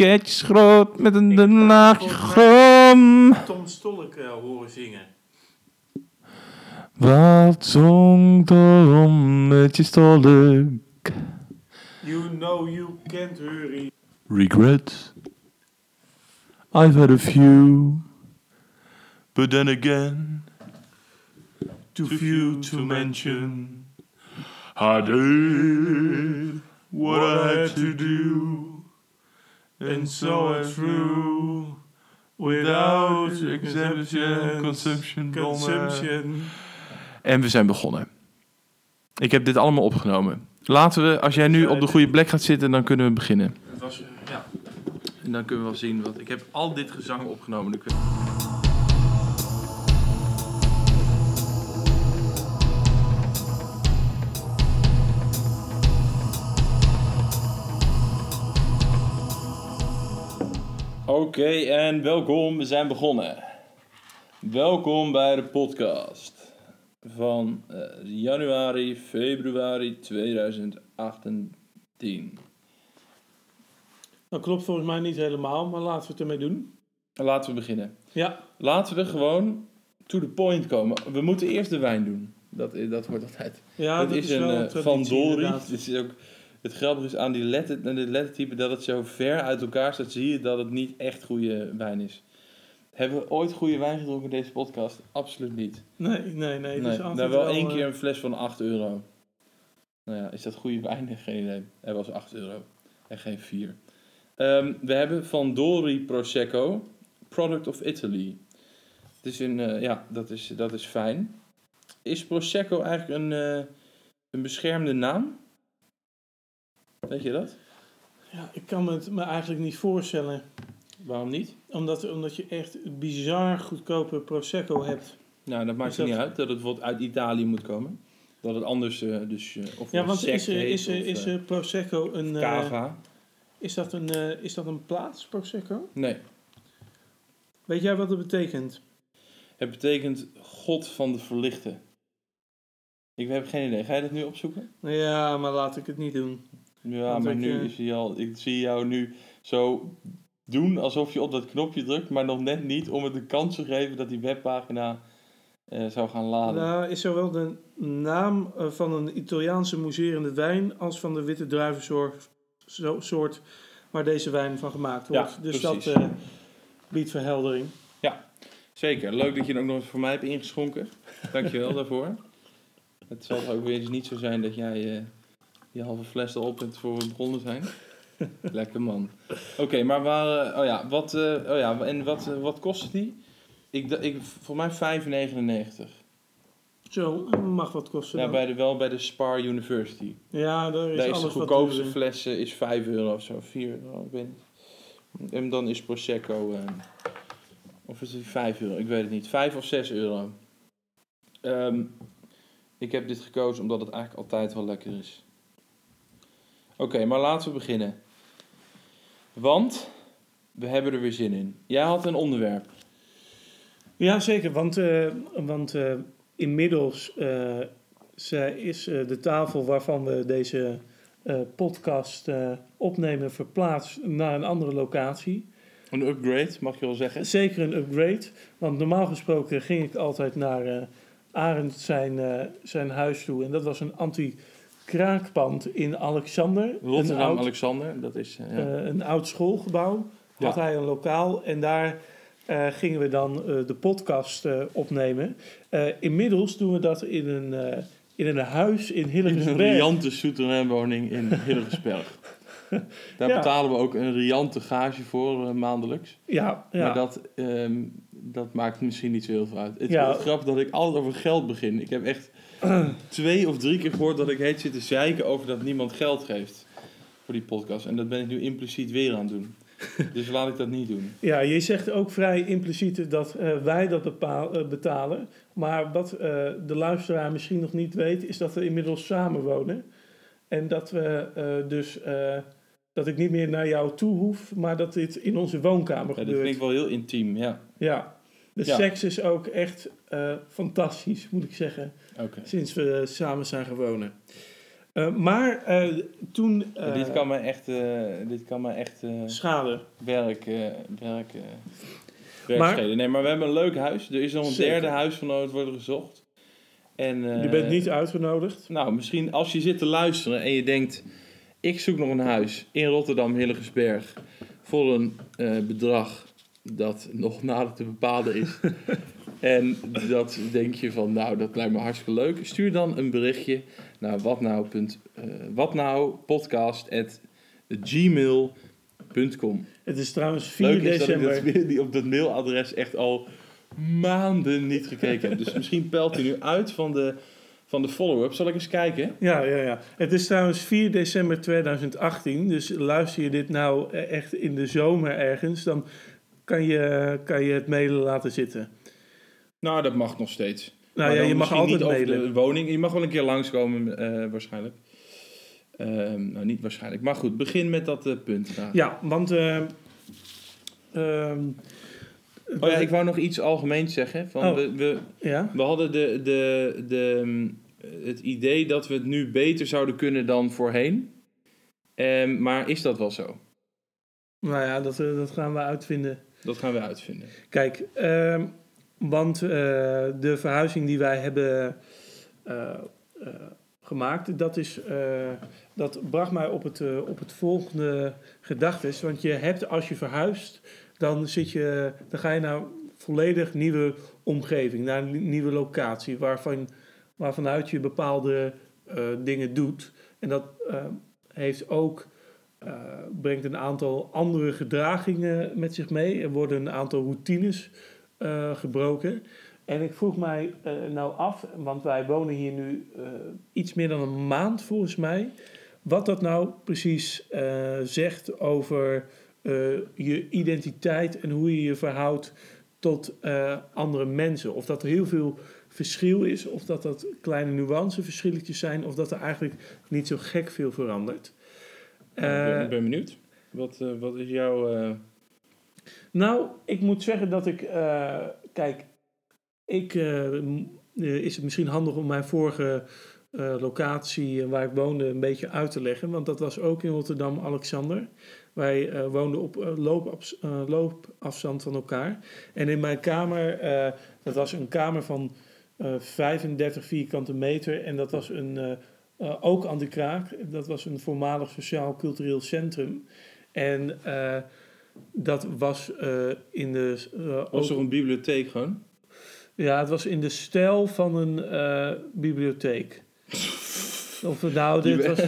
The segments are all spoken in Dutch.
paketjes groot met een dun laagje grom. Tom Stolk eh, horen zingen. Wat zongt er om met je stolk? You know you can't hurry. Regret. I've had a few. But then again, too few to mention. I did what I had to do. And so I through. Without exemption, consumption, Consumption. En we zijn begonnen. Ik heb dit allemaal opgenomen. Laten we, als jij nu op de goede plek gaat zitten, dan kunnen we beginnen. Het was, ja. En dan kunnen we wel zien wat. Ik heb al dit gezang opgenomen. Oké, en welkom. We zijn begonnen. Welkom bij de podcast van eh, januari, februari 2018. Dat klopt volgens mij niet helemaal, maar laten we het ermee doen. Laten we beginnen. Ja, Laten we gewoon to the point komen. We moeten eerst de wijn doen. Dat, dat wordt altijd. ja dat, dat, is, een wel eh, Van. Het, is ook, het grappige is aan die letter, aan dit lettertype dat het zo ver uit elkaar staat. Zie je dat het niet echt goede wijn is. Hebben we ooit goede wijn gedronken in deze podcast? Absoluut niet. Nee, nee, nee. het Nee, is daar altijd wel één eh, keer een fles van 8 euro. Nou ja, is dat goede wijn? Geen idee. Hij was 8 euro en geen 4. Ehm, we hebben Van Dori Prosecco, Product of Italy. Het is een, eh, ja, dat is, dat is fijn. Is Prosecco eigenlijk een, eh, een beschermde naam? Weet je dat? Ja, ik kan me het me eigenlijk niet voorstellen. Waarom niet? Omdat, omdat je echt bizar goedkope Prosecco hebt. Nou, dat maakt er niet dat- uit dat het bijvoorbeeld uit Italië moet komen. Dat het anders, eh, dus, eh, of Ja, want is, heet, is, of, is eh, Prosecco een... eh, cava. is, dat een eh, is dat een plaats, Prosecco? Nee. Weet jij wat dat betekent? Het betekent God van de verlichte. Ik heb geen idee. Ga je dat nu opzoeken? Ja, maar laat ik het niet doen. Ja, Want maar ik, nu eh, is hij al. Ik zie jou nu zo doen alsof je op dat knopje drukt, maar nog net niet om het de kans te geven dat die webpagina eh, zou gaan laden. Nou, is zowel de naam eh, van een Italiaanse mousserende wijn als van de witte druivensoort zo- soort waar deze wijn van gemaakt wordt. Ja, dus precies. dat eh, biedt verheldering. Zeker. Leuk dat je het ook nog eens voor mij hebt ingeschonken. Dankjewel daarvoor. Het zal ook weer eens niet zo zijn dat jij eh, die halve fles erop hebt voor we begonnen zijn. Lekker man. Oké, maar waar, eh, oh ja, wat, eh, oh ja, en wat, eh, wat kostte die? Ik, ik, voor mij 5,99. Zo, mag wat kosten. Ja, dan. bij de, wel bij de Spar University. ja, daar is Deze alles wat goedkoopste duurder. fles eh, is 5 euro of zo, 4 euro, ik weet niet. En dan is Prosecco, eh, of is het 5 euro, ik weet het niet, 5 of 6 euro. Ehm, ik heb dit gekozen omdat het eigenlijk altijd wel lekker is. Oké, maar laten we beginnen. Want we hebben er weer zin in. Jij had een onderwerp. Ja, zeker. Want, eh, want eh, inmiddels eh, zij is de tafel waarvan we deze podcast opnemen verplaatst naar een andere locatie. Een upgrade, mag je wel zeggen. Zeker een upgrade. Want normaal gesproken ging ik altijd naar Arend zijn, zijn huis toe. En dat was een anti-kraakpand in Alexander. een Rotterdam oud, Alexander, dat is... ja. eh, een oud schoolgebouw. Had Ja. hij een lokaal. En daar eh, gingen we dan eh, de podcast opnemen. Inmiddels doen we dat in een, in een huis in In een Hillegersberg. riante souterrainwoning in Hillegersberg. Daar Ja. betalen we ook een riante gage voor maandelijks. Ja, ja. Maar dat, ehm, dat maakt misschien niet zo heel veel uit. Het is wel grappig dat ik altijd over geld begin. Ik heb echt twee of drie keer gehoord dat ik heet zit te zeiken over dat niemand geld geeft voor die podcast. En dat ben ik nu impliciet weer aan het doen. Dus laat ik dat niet doen. Ja, je zegt ook vrij impliciet dat eh, wij dat bepaal- eh, betalen. Maar wat eh, de luisteraar misschien nog niet weet, is dat we inmiddels samenwonen. En dat we dus dat ik niet meer naar jou toe hoef, maar dat dit in onze woonkamer Ja, dat gebeurt. vind ik wel heel intiem, ja. Ja, de Ja. seks is ook echt eh, fantastisch, moet ik zeggen, sinds we samen zijn gewonnen. Eh, maar eh, toen... dit kan me echt, dit kan me echt Schade. werk, werk, schelen. Nee, maar we hebben een leuk huis. Er is nog een Zeker. derde huis van nodig worden gezocht. En, Je bent niet uitgenodigd. Nou, misschien als je zit te luisteren en je denkt... Ik zoek nog een huis in Rotterdam, Hillegersberg... voor een bedrag dat nog nader te bepalen is. en dat denk je van, nou, dat lijkt me hartstikke leuk. Stuur dan een berichtje naar watnau. eh, watnau.podcast.gmail.com Het is trouwens 4 Leuk is december. dat ik dat, op dat mailadres echt al maanden niet gekeken heb. Dus misschien pelt hij nu uit van de, van de follow-up. Zal ik eens kijken? Ja, ja, ja. Het is trouwens 4 december 2018. Dus luister je dit nou echt in de zomer ergens, dan kan je, kan je het mailen laten zitten. Nou, dat mag nog steeds. Nou Maar ja, je mag altijd niet over mailen. de woning. Je mag wel een keer langskomen, eh waarschijnlijk. Ehm, nou, niet waarschijnlijk. Maar goed, begin met dat eh, punt graag. Ja, want. eh, ehm, Oh ja, ik wou nog iets algemeens zeggen. Van Oh. we, we, ja? we hadden de, de, de, mm, het idee dat we het nu beter zouden kunnen dan voorheen. Ehm, maar is dat wel zo? Nou ja, dat, dat gaan we uitvinden. Dat gaan we uitvinden. Kijk, ehm, want eh, de verhuizing die wij hebben eh, eh, gemaakt, dat, is, dat bracht mij op het, op het volgende gedachtes. Want je hebt als je verhuist, dan, zit je, dan ga je naar een volledig nieuwe omgeving, naar een nieuwe locatie, waarvan, waarvanuit je bepaalde dingen doet. En dat heeft ook eh, brengt een aantal andere gedragingen met zich mee. Er worden een aantal routines eh, gebroken. En ik vroeg mij eh, nou af, want wij wonen hier nu iets meer dan een maand volgens mij, wat dat nou precies zegt over je identiteit en hoe je je verhoudt tot andere mensen. Of dat er heel veel verschil is, of dat dat kleine nuanceverschilletjes zijn, of dat er eigenlijk niet zo gek veel verandert. Ik, ben, Eh, ik ben benieuwd. Wat, eh, wat is jouw... eh, Nou, ik moet zeggen dat ik. kijk, ik. is het misschien handig om mijn vorige locatie waar ik woonde een beetje uit te leggen? Want dat was ook in Rotterdam-Alexander. Wij eh, woonden op loopafs- loopafstand van elkaar. En in mijn kamer, dat was een kamer van eh 35 vierkante meter. En dat was een. Eh, ook aan de kraak. Dat was een voormalig sociaal-cultureel centrum. En. eh, dat was eh, in de. was er een bibliotheek gewoon? ja, het was in de stijl van een bibliotheek. Of het nou, dit was.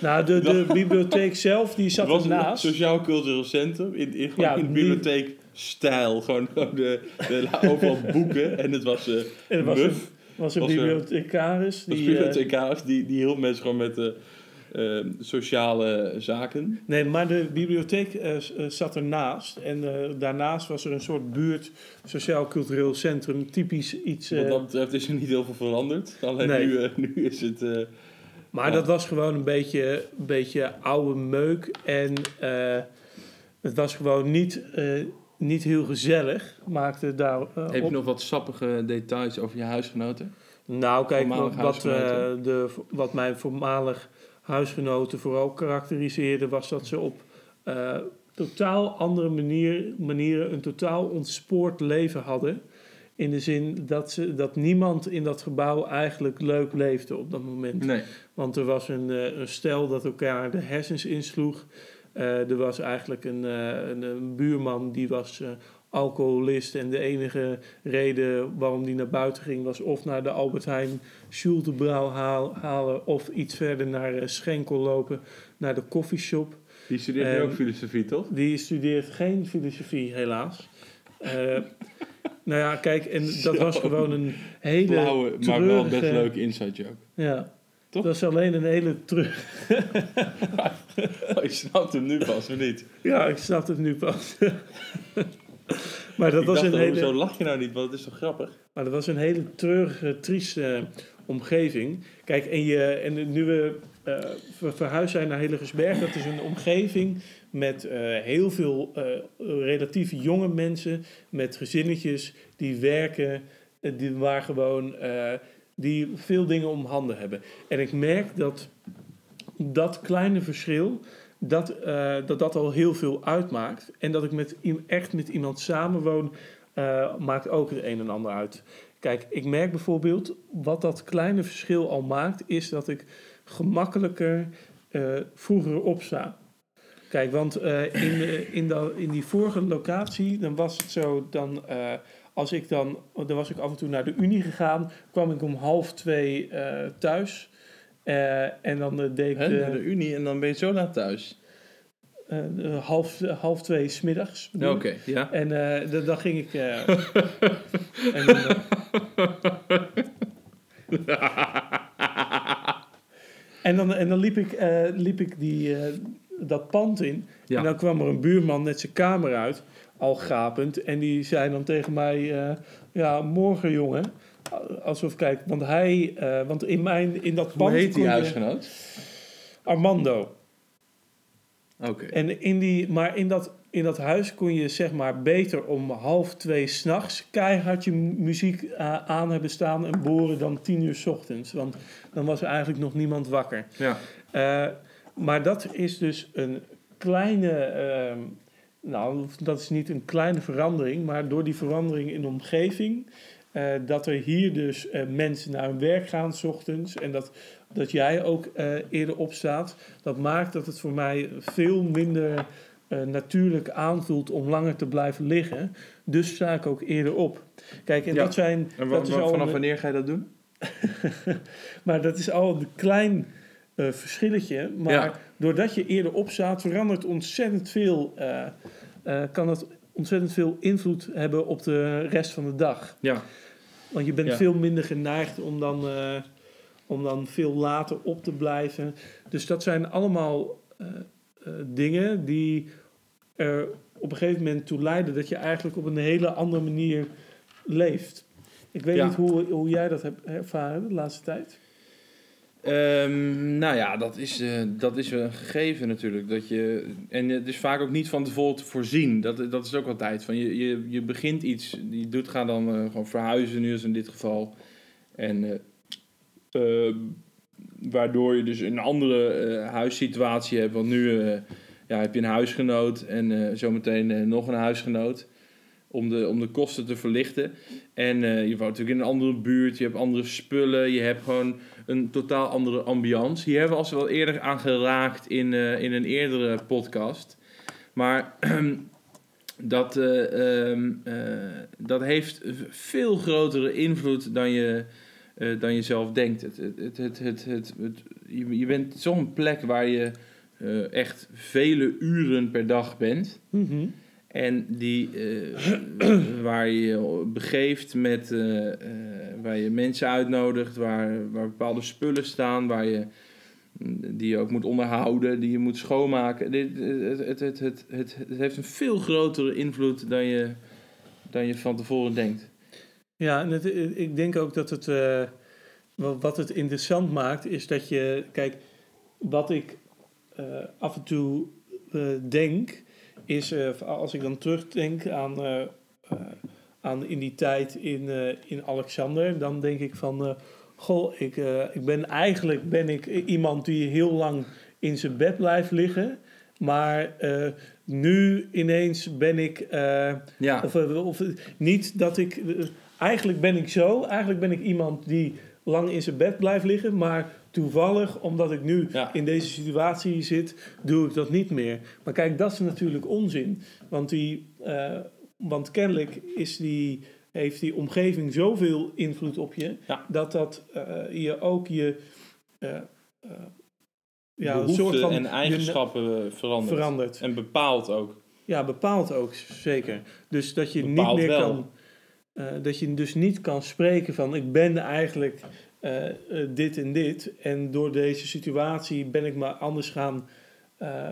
Nou, de, de bibliotheek zelf, die zat Het was een ernaast. sociaal cultureel centrum in, in, Ja, in die- bibliotheek stijl. Gewoon, gewoon de, de, overal boeken. En het was En er was een, was een er- bibliothecaris. Die, Die, eh, bibliothecaris, die, die hielp mensen gewoon met de eh, sociale zaken. nee, maar de bibliotheek eh, eh, zat ernaast. En eh, daarnaast was er een soort buurt, sociaal-cultureel centrum. Typisch iets. Wat eh, dat betreft is er niet heel veel veranderd. Alleen Nee. nu, eh, nu is het... eh, Maar Ja. dat was gewoon een beetje, een beetje oude meuk. En eh, het was gewoon niet, eh, niet heel gezellig. Maakte daar eh, heb je op. nog wat sappige details over je huisgenoten? Nou, kijk, wat, wat, eh, de, wat mijn voormalig huisgenoten vooral karakteriseerde... was dat ze op eh, totaal andere manier, manieren een totaal ontspoord leven hadden... In de zin dat, ze, dat niemand in dat gebouw eigenlijk leuk leefde op dat moment. Nee. Want er was een, een stel dat elkaar de hersens insloeg. Eh, er was eigenlijk een, eh, een, een buurman die was eh, alcoholist. En de enige reden waarom die naar buiten ging was of naar de Albert Heijn Schultebrouw halen... of iets verder naar Schenkel lopen, naar de koffieshop. Die studeert nu ook filosofie, toch? Die studeert geen filosofie, helaas. Eh, nou ja, kijk, en dat Zo. was gewoon een hele Flauwe, maar wel best leuke inside joke. Ja, Toch? dat is alleen een hele terug. Oh, je snapt hem nu pas, of niet? Ja, ik snap het nu pas. maar, dat ik was dacht, een hele, lach je nou niet? Want het is toch grappig? maar dat was een hele treurige, trieste eh, omgeving. Kijk, en, je, en nu we ver- verhuisd zijn naar Hillegersberg, dat is een omgeving met eh, heel veel relatief jonge mensen, met gezinnetjes die werken, die, waar gewoon die veel dingen om handen hebben. En ik merk dat dat kleine verschil, dat, eh, dat dat al heel veel uitmaakt. En dat ik met, echt met iemand samenwoon, eh, maakt ook het een en ander uit. Kijk, ik merk bijvoorbeeld, wat dat kleine verschil al maakt, is dat ik gemakkelijker eh, vroeger opsta. Kijk, want in, de- in, dat- in die vorige locatie, dan was het zo, dan, als ik dan, dan was ik af en toe naar de Unie gegaan, kwam ik om half twee eh, thuis. Eh, en dan eh, deed ik Hè, de- naar de Unie en dan ben je zo laat thuis. half, half twee smiddags. Oké, ja. En dan, dan ging ik. en dan, en dan, en dan liep ik, liep ik die, dat pand in. Ja. En dan kwam er een buurman net zijn kamer uit, al gapend. En die zei dan tegen mij: eh, Ja, morgen jongen. Alsof, kijk, want hij, eh, want in, mijn, in dat Hoe pand. heet die je- huisgenoot? Armando. Oké. En in die, maar in dat, in dat huis kon je zeg maar beter om half twee s'nachts keihard je mu- muziek eh, aan hebben staan en boren dan tien uur 's ochtends. Want dan was er eigenlijk nog niemand wakker. Ja. Maar dat is dus een kleine, ehm, nou dat is niet een kleine verandering, maar door die verandering in de omgeving, eh, dat er hier dus eh, mensen naar hun werk gaan 's ochtends en dat, dat jij ook eh, eerder opstaat, dat maakt dat het voor mij veel minder natuurlijk aanvoelt om langer te blijven liggen. Dus sta ik ook eerder op. Kijk, en Ja. dat zijn. En dat is al vanaf wanneer ga je dat doen? maar dat is al een klein verschilletje. Maar Ja. doordat je eerder opstaat, verandert ontzettend veel. Eh, kan het ontzettend veel invloed hebben op de rest van de dag. Ja. Want je bent Ja. veel minder geneigd om dan, eh, om dan veel later op te blijven. Dus dat zijn allemaal eh, dingen die er op een gegeven moment toe leiden dat je eigenlijk op een hele andere manier leeft. Ik weet Ja. niet hoe, hoe jij dat hebt ervaren de laatste tijd. Ehm, nou ja, dat is, eh, dat is een gegeven natuurlijk. Dat je, en het is vaak ook niet van tevoren te voorzien. Dat, dat is ook altijd. Van je, je, je begint iets, je doet, ga dan eh, gewoon verhuizen, nu is in dit geval. En eh, waardoor je dus een andere huissituatie hebt. Want nu ja, heb je een huisgenoot en zometeen nog een huisgenoot. Om de, om de kosten te verlichten. En eh, je woont natuurlijk in een andere buurt, je hebt andere spullen, je hebt gewoon een totaal andere ambiance. Hier hebben we als wel eerder aan geraakt in, eh, in een eerdere podcast. Maar dat, ehm, eh, dat heeft veel grotere invloed dan je, dan je zelf denkt. Het, het, het, het, het, het, je, je bent zo'n plek waar je echt vele uren per dag bent. En die, eh, waar je begeeft met, eh, eh, waar je mensen uitnodigt, waar, waar bepaalde spullen staan, waar je, die je ook moet onderhouden, die je moet schoonmaken. Dit, het, het, het, het, heeft een veel grotere invloed dan je, dan je van tevoren denkt. Ja, en ik denk ook dat het, wat het interessant maakt, is dat je, kijk, wat ik af en toe denk, is eh, als ik dan terugdenk aan, eh, eh, aan in die tijd in, in Alexander, dan denk ik van, goh, ik, ik ben eigenlijk ben ik iemand die heel lang in zijn bed blijft liggen. Maar nu ineens ben ik Ja, of, of niet dat ik. eigenlijk ben ik zo. Eigenlijk ben ik iemand die lang in zijn bed blijft liggen. Maar toevallig, omdat ik nu Ja. in deze situatie zit, doe ik dat niet meer. Maar kijk, dat is natuurlijk onzin. Want, die, eh, want kennelijk is die, heeft die omgeving zoveel invloed op je. Ja. Dat dat eh, je ook je. eh, ja, een soort van en eigenschappen verandert. verandert. En bepaalt ook. Ja, bepaalt ook zeker. Dus dat je Bepaalt niet meer wel. kan. dat je dus niet kan spreken van ik ben eigenlijk eh, eh, dit en dit. En door deze situatie ben ik me anders gaan eh,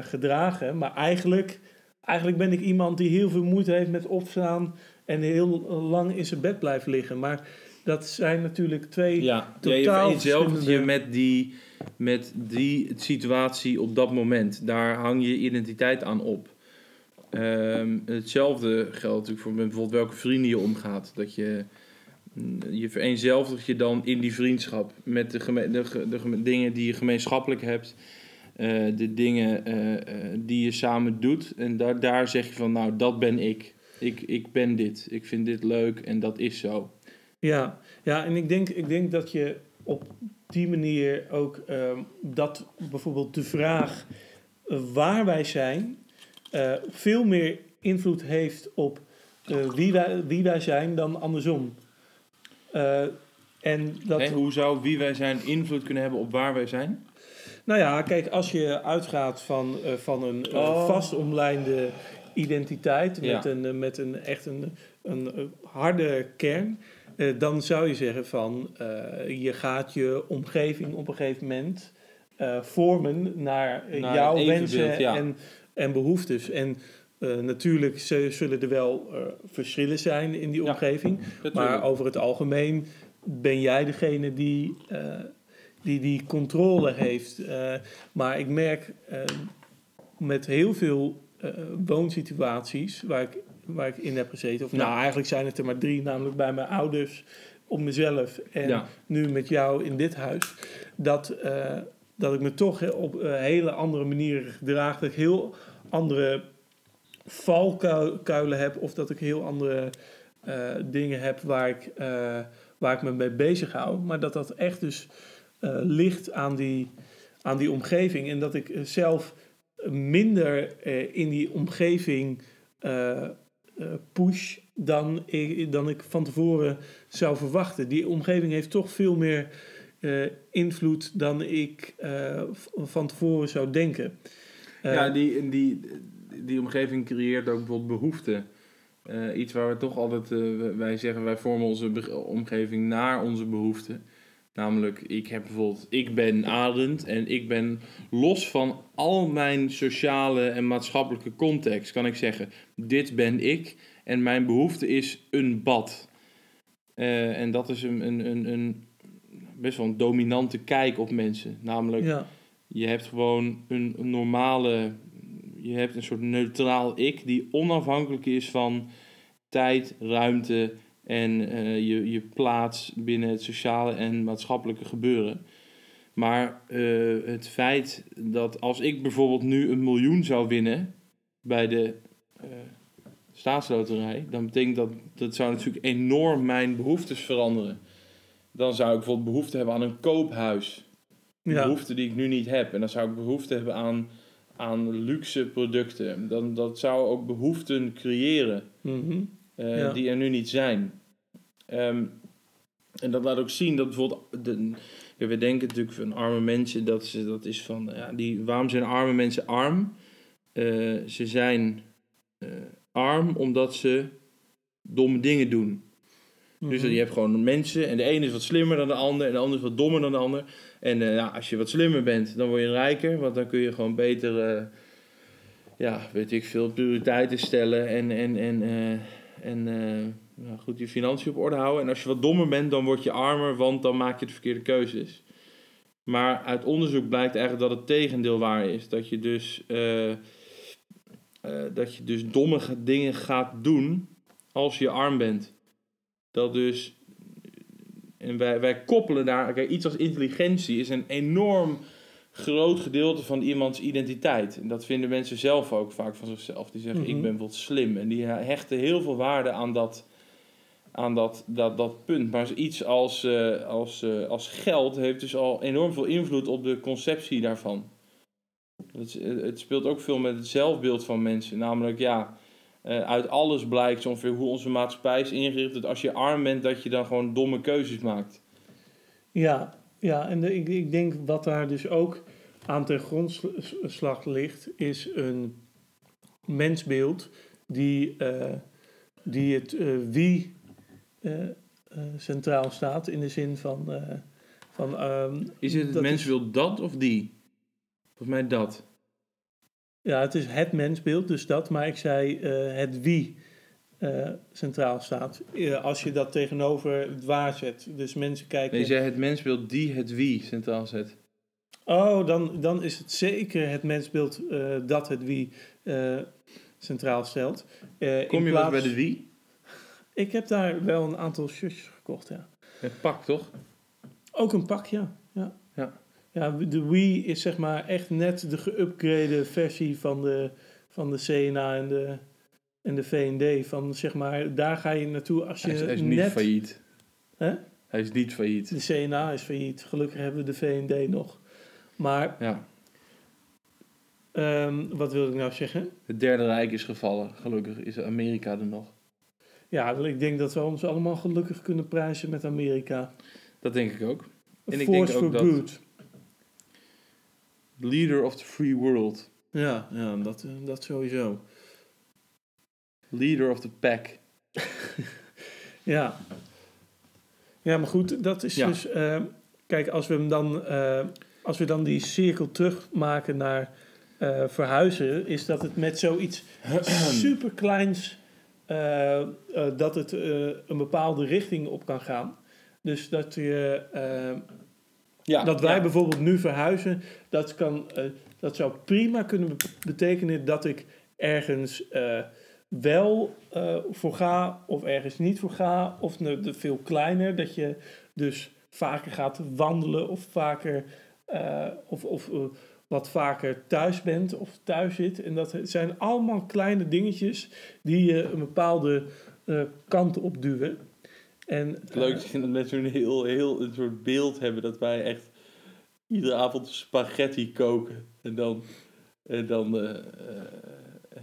gedragen. Maar eigenlijk, eigenlijk ben ik iemand die heel veel moeite heeft met opstaan en heel lang in zijn bed blijft liggen. Maar dat zijn natuurlijk twee. Ja, Totaal je vereenzelvigt je verschillende- met die, met die situatie op dat moment. Daar hang je identiteit aan op. Ehm, hetzelfde geldt natuurlijk voor bijvoorbeeld welke vrienden je omgaat. Dat je, je vereenzelvigt je dan in die vriendschap met de, de, de dingen die je gemeenschappelijk hebt, eh, de dingen eh, eh, die je samen doet. En daar, daar zeg je van, nou, dat ben ik. ik. Ik ben dit. Ik vind dit leuk en dat is zo. Ja, ja en ik denk, ik denk dat je op die manier ook ehm, dat bijvoorbeeld de vraag waar wij zijn veel meer invloed heeft op wie, wij, wie wij zijn dan andersom. Eh, en dat, hoe zou wie wij zijn invloed kunnen hebben op waar wij zijn? Nou ja, kijk, als je uitgaat van, eh, van een eh, Oh. vast omlijnde identiteit, Ja. met, een, met een echt een, een, harde kern, dan zou je zeggen van je gaat je omgeving op een gegeven moment vormen naar, Naar jouw wensen ja. en, en behoeftes. En eh, natuurlijk zullen er wel eh, verschillen zijn in die Ja, omgeving. Maar over het algemeen ben jij degene die eh, die, die controle heeft. Maar ik merk met heel veel woonsituaties waar ik, waar ik in heb gezeten. Of Ja. nou, eigenlijk zijn het er maar drie, namelijk bij mijn ouders, op mezelf en Ja. nu met jou in dit huis. Dat, dat ik me toch op hele andere manier gedraag. Dat ik heel andere valkuilen heb. Of dat ik heel andere eh, dingen heb waar ik, eh, waar ik me mee bezig hou. Maar dat dat echt dus eh, ligt aan die, aan die omgeving. En dat ik zelf minder in die omgeving push dan ik, dan ik van tevoren zou verwachten. Die omgeving heeft toch veel meer invloed dan ik van tevoren zou denken. Ja, die, die, die omgeving creëert ook bijvoorbeeld behoeften. Eh, iets waar we toch altijd, eh, wij zeggen, wij vormen onze omgeving naar onze behoeften. Namelijk, ik heb bijvoorbeeld, ik ben Arend en ik ben los van al mijn sociale en maatschappelijke context, kan ik zeggen, dit ben ik en mijn behoefte is een bad. Eh, en dat is een, een, een, een best wel een dominante kijk op mensen. Namelijk, ja. je hebt gewoon een, een normale, je hebt een soort neutraal ik die onafhankelijk is van tijd, ruimte en eh, je, je plaats binnen het sociale en maatschappelijke gebeuren. Maar eh, het feit dat als ik bijvoorbeeld nu een miljoen zou winnen bij de eh, staatsloterij, dan betekent dat, dat zou natuurlijk enorm mijn behoeftes veranderen. Dan zou ik bijvoorbeeld behoefte hebben aan een koophuis Ja. behoefte die ik nu niet heb. En dan zou ik behoefte hebben aan, aan luxe producten. Dan, dat zou ook behoeften creëren Mhm. eh, Ja. die er nu niet zijn. Ehm, en dat laat ook zien dat bijvoorbeeld... De, ja, we denken natuurlijk van arme mensen, dat, ze, dat is van... Ja, die, waarom zijn arme mensen arm? Eh, ze zijn eh, arm omdat ze domme dingen doen. Dus Mhm. je hebt gewoon mensen en de ene is wat slimmer dan de ander en de ander is wat dommer dan de ander. En ja, als je wat slimmer bent, dan word je rijker, want dan kun je gewoon beter, eh, ja, weet ik veel, prioriteiten stellen en, en, en, eh, en nou goed, je financiën op orde houden. En als je wat dommer bent, dan word je armer, want dan maak je de verkeerde keuzes. Maar uit onderzoek blijkt eigenlijk dat het tegendeel waar is. Dat je dus, dat je dus domme dingen gaat doen als je arm bent. Dat dus. En wij, wij koppelen daar. Kijk, iets als intelligentie is een enorm groot gedeelte van iemands identiteit. En dat vinden mensen zelf ook vaak van zichzelf. Die zeggen: Mhm. Ik ben bijvoorbeeld slim. En die hechten heel veel waarde aan dat, aan dat, dat, dat punt. Maar iets als, eh, als, eh, als geld heeft dus al enorm veel invloed op de conceptie daarvan. Het, is- het speelt ook veel met het zelfbeeld van mensen. Namelijk, ja. Eh, uit alles blijkt zo ongeveer hoe onze maatschappij is ingericht. Dat als je arm bent, dat je dan gewoon domme keuzes maakt. Ja, ja en de- ik, ik denk wat daar dus ook aan ten grondslag ligt, is een mensbeeld die, eh, die het eh, wie centraal staat in de zin van. van ehm, Is het het dat mens is- wil dat of die? Volgens mij dat. Ja, het is het mensbeeld, dus dat. Maar ik zei eh, het wie eh, centraal staat. Als je dat tegenover het waar zet. Dus mensen kijken... Nee, je zei het mens wil die het wie centraal zet. Oh, dan, dan is het zeker het mensbeeld eh, dat het wie centraal stelt. Kom je wel plaats- bij de wie? Ik heb daar wel een aantal shirtjes gekocht, ja. Het pak toch? Ook een pak, ja. Ja, de Wii is zeg maar echt net de geüpgrade versie van de, van de CNA en de, en de V&D. Van zeg maar, daar ga je naartoe als je Hij is, hij is niet net... failliet. Hè? Hij is niet failliet. De CNA is failliet. Gelukkig hebben we de V&D nog. Maar, Ja. ehm, wat wil ik nou zeggen? Het Derde Rijk is gevallen. Gelukkig is Amerika er nog. Ja, ik denk dat we ons allemaal gelukkig kunnen prijzen met Amerika. Dat denk ik ook. En ik denk ook dat- good. Leader of the free world. Ja, ja dat, eh, dat sowieso. Leader of the pack. Ja. Ja, maar goed, dat is Ja. dus... eh, kijk, als we hem dan... eh, als we dan die cirkel terugmaken naar verhuizen... is dat het met zoiets super kleins... dat het een bepaalde richting op kan gaan. Dus dat je... Ja, dat wij ja. bijvoorbeeld nu verhuizen, dat, kan, eh, dat zou prima kunnen be- betekenen dat ik ergens eh, wel eh, voor ga of ergens niet voor ga, of ne- de- veel kleiner. Dat je dus vaker gaat wandelen of vaker of, of wat vaker thuis bent of thuis zit. En dat zijn allemaal kleine dingetjes die je een bepaalde kant op duwen. En, Het leuk is dat mensen een heel, heel een soort beeld hebben dat wij echt iedere avond spaghetti koken. En dan, en dan, eh, eh,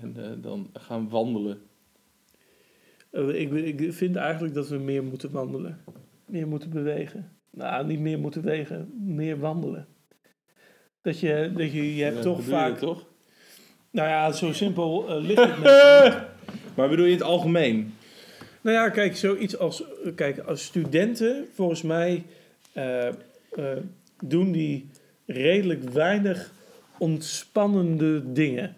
en, eh, dan gaan wandelen. Eh, ik, ik vind eigenlijk dat we meer moeten wandelen. Meer moeten bewegen. Nou, niet meer moeten bewegen, meer wandelen. Dat je, dat je, je hebt Ja, toch je vaak... toch? Nou ja, zo simpel eh, ligt het met... Maar bedoel je in het algemeen? Nou ja, kijk, zoiets als... Kijk, als studenten, volgens mij... eh, eh, doen die redelijk weinig ontspannende dingen.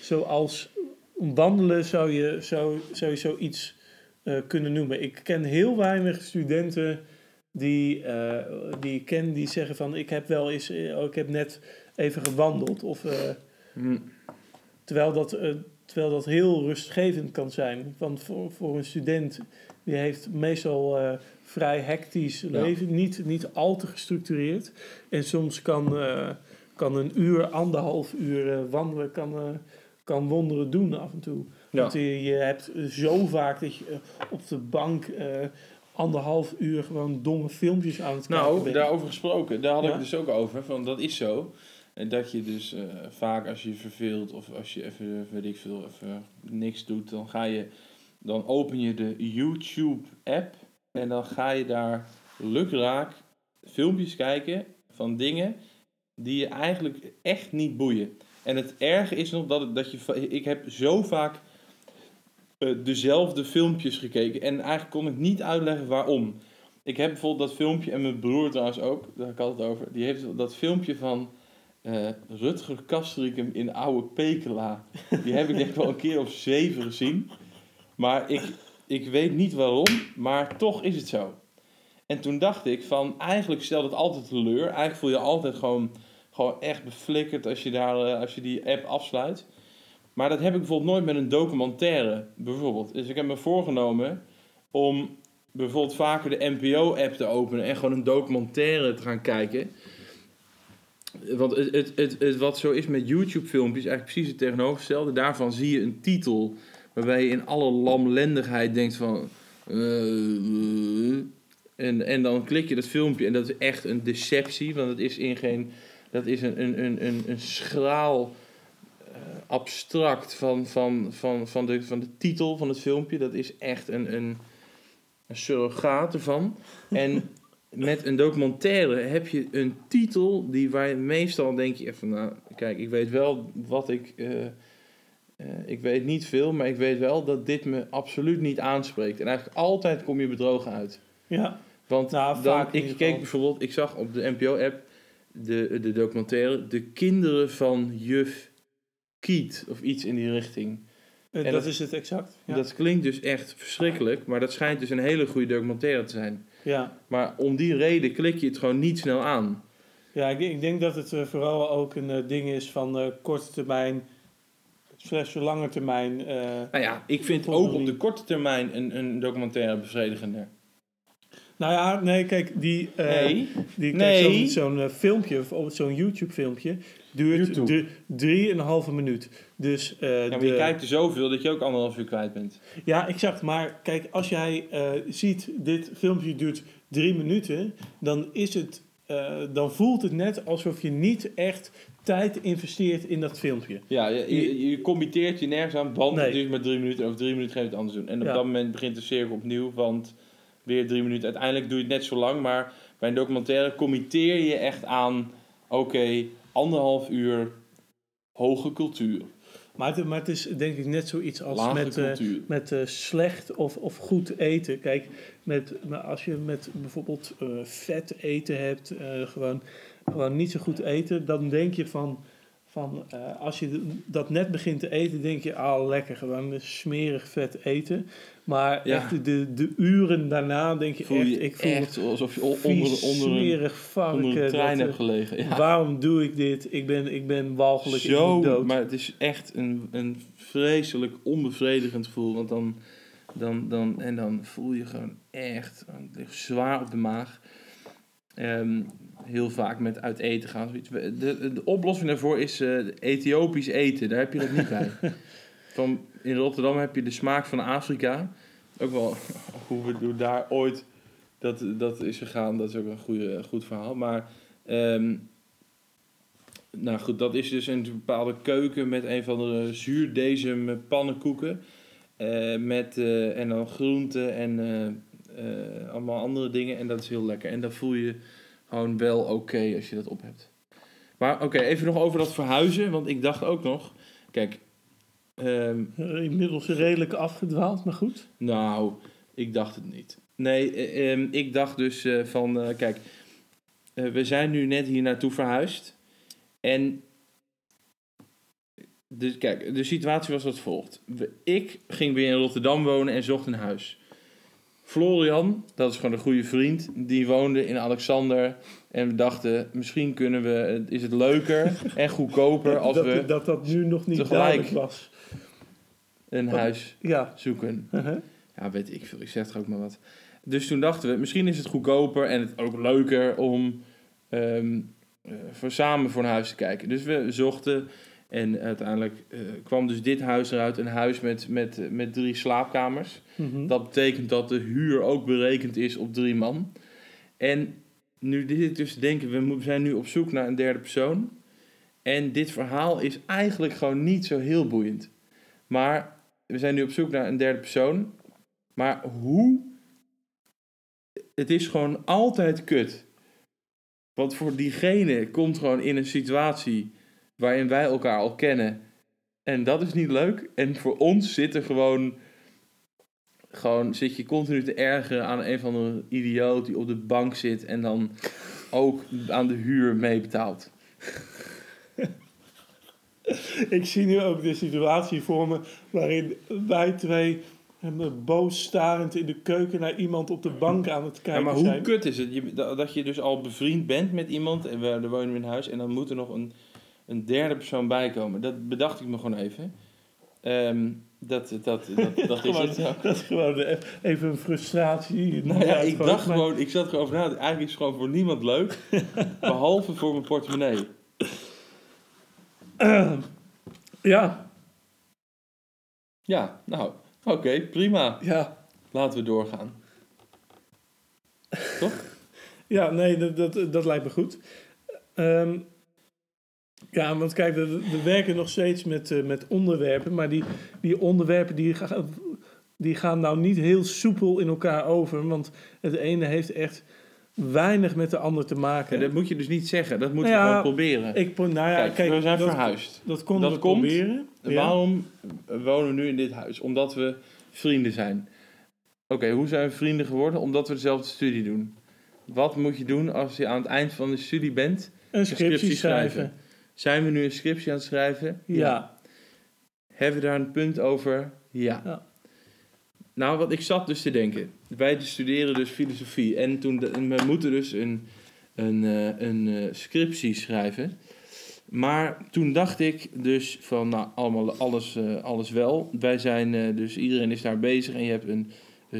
Zoals wandelen zou je, zou, zou je zoiets eh, kunnen noemen. Ik ken heel weinig studenten die, eh, die ik ken die zeggen van... ik heb wel eens... eh, oh, ik heb net even gewandeld. Of, eh, Hm. Terwijl dat, eh, terwijl dat heel rustgevend kan zijn. Want voor, voor een student, die heeft meestal eh, vrij hectisch leven. Niet, niet al te gestructureerd. En soms kan, eh, kan een uur, anderhalf uur eh, wandelen, kan, kan wonderen doen af en toe. Ja. Want je, je hebt zo vaak dat je op de bank anderhalf uur gewoon domme filmpjes aan het kijken Nou, daarover gesproken, daar had ik Ja. dus ook over. Van, dat is zo. En dat je dus eh, vaak als je verveelt of als je even, weet ik veel, even niks doet, dan ga je, dan open je de YouTube app en dan ga je daar lukraak filmpjes kijken van dingen die je eigenlijk echt niet boeien. En het erge is nog dat, het- dat je, ik heb zo vaak eh, dezelfde filmpjes gekeken en eigenlijk kon ik niet uitleggen waarom. Ik heb bijvoorbeeld dat filmpje, en mijn broer trouwens ook, daar had ik altijd over, die heeft dat filmpje van eh, Rutger Kastrikum in Oude Pekela. Die heb ik ik wel een keer of zeven gezien. Maar ik, ik weet niet waarom, maar toch is het zo. En toen dacht ik van, eigenlijk stelt het altijd teleur. Eigenlijk voel je altijd gewoon, gewoon echt beflikkerd als je, daar, eh, als je die app afsluit. Maar dat heb ik bijvoorbeeld nooit met een documentaire, bijvoorbeeld. Dus ik heb me voorgenomen om bijvoorbeeld vaker de NPO-app te openen en gewoon een documentaire te gaan kijken. Want het, het, het, wat zo is met YouTube-filmpjes, eigenlijk precies het tegenovergestelde. Daarvan zie je een titel waarbij je in alle lamlendigheid denkt van... eh, en, en dan klik je dat filmpje en dat is echt een deceptie, want het is in geen... Dat is een, een, een, een, een schraal eh, abstract van, van, van, van, de, van de titel van het filmpje. Dat is echt een, een, een surrogaat ervan. En met een documentaire heb je een titel die waar je meestal denk je van, nou, kijk, ik weet wel wat ik, eh, eh, ik weet niet veel, maar ik weet wel dat dit me absoluut niet aanspreekt. En eigenlijk altijd kom je bedrogen uit. Ja, Want Nou, dan, ik keek bijvoorbeeld, ik zag op de NPO-app de, de documentaire De Kinderen van Juf Kiet of iets in die richting. eh, En dat, dat- is het exact. Ja. Dat klinkt dus echt verschrikkelijk, maar dat schijnt dus een hele goede documentaire te zijn. Ja. Maar om die reden klik je het gewoon niet snel aan. Ja, ik, ik denk dat het eh, vooral ook een eh, ding is van eh, korte termijn slash lange termijn. eh, Nou ja, ik vind ook op de korte termijn een, een documentaire bevredigender. nou ja, nee, kijk, die, eh, Nee. die kijk, Nee. zo'n filmpje, bijvoorbeeld zo'n YouTube-filmpje, duurt drie- drieënhalve minuut. Dus, eh, Ja, maar de- je kijkt er zoveel dat je ook anderhalf uur kwijt bent. Ja, exact. Maar kijk, als jij eh, ziet, dit filmpje duurt drie minuten, dan is het, eh, dan voelt het net alsof je niet echt tijd investeert in dat filmpje. Ja, je, je, je committeert je nergens aan, want Nee. het duurt maar drie minuten. Over drie minuten ga je het anders doen. En op Ja. dat moment begint de cirkel opnieuw, want weer drie minuten. Uiteindelijk doe je het net zo lang, maar bij een documentaire committeer je echt aan... Oké, anderhalf uur hoge cultuur, Maar het, maar het is denk ik net zoiets als lage met, eh, met eh, slecht of, of goed eten. Kijk, met, maar als je met bijvoorbeeld eh, vet eten hebt, gewoon, gewoon niet zo goed eten, dan denk je van, van eh, als je dat net begint te eten, denk je, ah lekker, gewoon smerig vet eten. Maar Ja. echt de, de uren daarna denk je voel echt, je ik voel echt alsof je onder, onder, een, smerig varken. onder een trein hebt gelegen. Ja. Waarom doe ik dit? Ik ben, ik ben walgelijk, Zo, dood. maar het is echt een, een vreselijk onbevredigend gevoel. Want dan, dan, dan, en dan voel je gewoon echt het ligt zwaar op de maag. Ehm, heel vaak met uit eten gaan. zoiets. De, de, de oplossing daarvoor is eh, Ethiopisch eten. Daar heb je dat niet bij. Van, in Rotterdam heb je de smaak van Afrika. Ook wel hoe we daar ooit dat, dat is gegaan. Dat is ook een goede, goed verhaal. Maar ehm, nou goed, dat is dus een bepaalde keuken met een van de zuurdezem pannenkoeken. Eh, met, eh, en dan groenten en allemaal andere dingen. En dat is heel lekker. En dan voel je gewoon wel oké als je dat op hebt. Maar oké, even nog over dat verhuizen. Want ik dacht ook nog... Kijk, Eh, Inmiddels redelijk afgedwaald, maar goed. nou, ik dacht het niet. Nee, eh, ehm, ik dacht dus eh, van, eh, kijk, we zijn nu net hier naartoe verhuisd. En, dus kijk, de situatie was als volgt. Ik ging weer in Rotterdam wonen en zocht een huis. Florian, dat is gewoon een goede vriend, die woonde in Alexander. En we dachten, misschien kunnen we, is het leuker en goedkoper als dat, we dat dat nu nog niet tegelijk- duidelijk was. een huis Ja. zoeken. Uh-huh. Ja, weet ik veel. Ik zeg toch ook maar wat. Dus toen dachten we, misschien is het goedkoper en het ook leuker om ehm, eh, voor samen voor een huis te kijken. Dus we zochten en uiteindelijk eh, kwam dus dit huis eruit. Een huis met, met, met drie slaapkamers. Mhm. Dat betekent dat de huur ook berekend is op drie man. En nu ik dus denken, we zijn nu op zoek naar een derde persoon. En dit verhaal is eigenlijk gewoon niet zo heel boeiend. Maar we zijn nu op zoek naar een derde persoon. Maar hoe? Het is gewoon altijd kut. Want voor diegene komt gewoon in een situatie waarin wij elkaar al kennen. En dat is niet leuk. En voor ons zit er gewoon. Gewoon zit je continu te ergeren aan een van de idioot die op de bank zit en dan ook aan de huur meebetaalt. Ik zie nu ook de situatie voor me waarin wij twee boos starend in de keuken naar iemand op de bank aan het Ja, kijken maar hoe zijn. kut is het dat je dus al bevriend bent met iemand en we wonen we in huis en dan moet er nog een, een derde persoon bij komen. Dat bedacht ik me gewoon even. Ehm, dat, dat, dat, dat is Gewoon- het. Dat is gewoon even een frustratie. Nou ja, ik dacht maar- gewoon, ik zat erover na. Eigenlijk is het gewoon voor niemand leuk, behalve voor mijn portemonnee. Ja, Ja, nou, oké, prima. ja. Laten we doorgaan. Ja, nee, dat, dat, dat lijkt me goed. Ehm, ja, want kijk, we, we werken nog steeds met, eh, met onderwerpen, maar die, die onderwerpen die, die gaan nou niet heel soepel in elkaar over, want het ene heeft echt weinig met de ander te maken. Ja, dat moet je dus niet zeggen, dat moeten Nou we ja, gewoon proberen. Ik, nou ja, kijk, kijk, we zijn dat, verhuisd. dat konden Dat we komt. proberen. Waarom wonen we nu in dit huis? Omdat we vrienden zijn. Oké, hoe zijn we vrienden geworden? Omdat we dezelfde studie doen. Wat moet je doen als je aan het eind van de studie bent? Een scriptie, scriptie schrijven. schrijven. Zijn we nu een scriptie aan het schrijven? Ja. Hebben we daar een punt over? Ja. Ja. Nou, wat ik zat dus te denken. Wij studeren dus filosofie. En toen de- en we moeten dus een, een, eh, een eh, scriptie schrijven. Maar toen dacht ik dus van, nou, allemaal, alles, eh, alles wel. Wij zijn, dus iedereen is daar bezig en je hebt een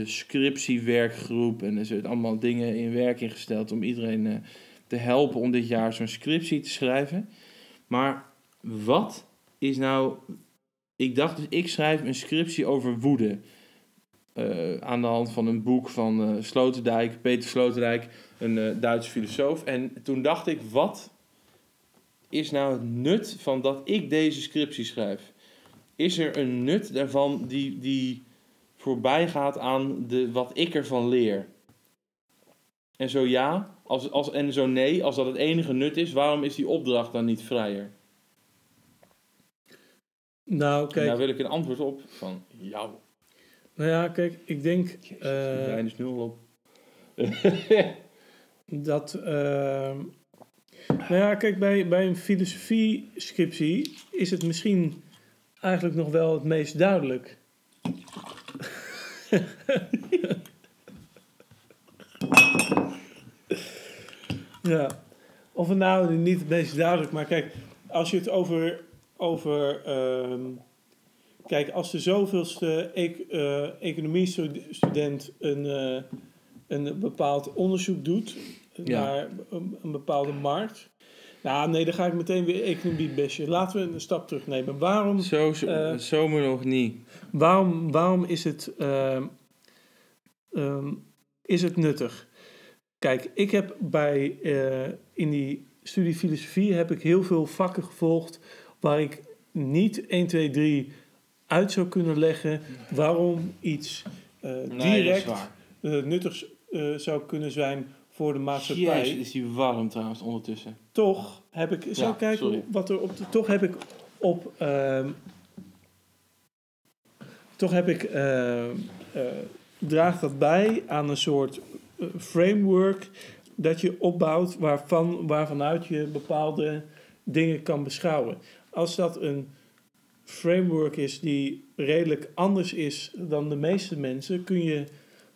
scriptiewerkgroep en er zitten allemaal dingen in werking gesteld om iedereen te helpen om dit jaar zo'n scriptie te schrijven. Maar wat is nou, ik dacht dus, ik schrijf een scriptie over woede. Eh, aan de hand van een boek van eh, Sloterdijk, Peter Sloterdijk, een eh Duitse filosoof. En toen dacht ik, wat is nou het nut van dat ik deze scriptie schrijf? Is er een nut daarvan die, die voorbij gaat aan de, wat ik ervan leer? En zo ja, als, als, en zo nee, als dat het enige nut is, waarom is die opdracht dan niet vrijer? Nou, En kijk, daar wil ik een antwoord op van jou. nou ja, kijk, ik denk Jezus, eh, brein is nul op. dat. ehm, nou ja, kijk, bij, bij een filosofie-scriptie is het misschien eigenlijk nog wel het meest duidelijk. ja, of het nou niet het meest duidelijk, maar kijk, als je het over. over ehm, kijk, als de zoveelste ec- economie-student een, eh, een bepaald onderzoek doet Ja. naar een, een bepaalde markt. Nou, nee, dan ga ik meteen weer economie bestje. Laten we een stap terugnemen. Waarom, Zo, zo, Eh. zomer nog niet. waarom, waarom is, het, ehm, ehm, is het nuttig? Kijk, ik heb bij eh, in die studie filosofie heb ik heel veel vakken gevolgd waar ik niet 1, 2, 3 uit zou kunnen leggen waarom iets Nee, is direct waar. eh, nuttig zou kunnen zijn voor de maatschappij. Jezus, is die warm trouwens ondertussen. toch heb ik. Ja, ik kijken sorry. wat er op de. Toch heb ik op. ehm, toch heb ik. ehm, eh, draagt dat bij aan een soort framework dat je opbouwt waarvan, waarvanuit je bepaalde dingen kan beschouwen. Als dat een framework is die redelijk anders is dan de meeste mensen, kun je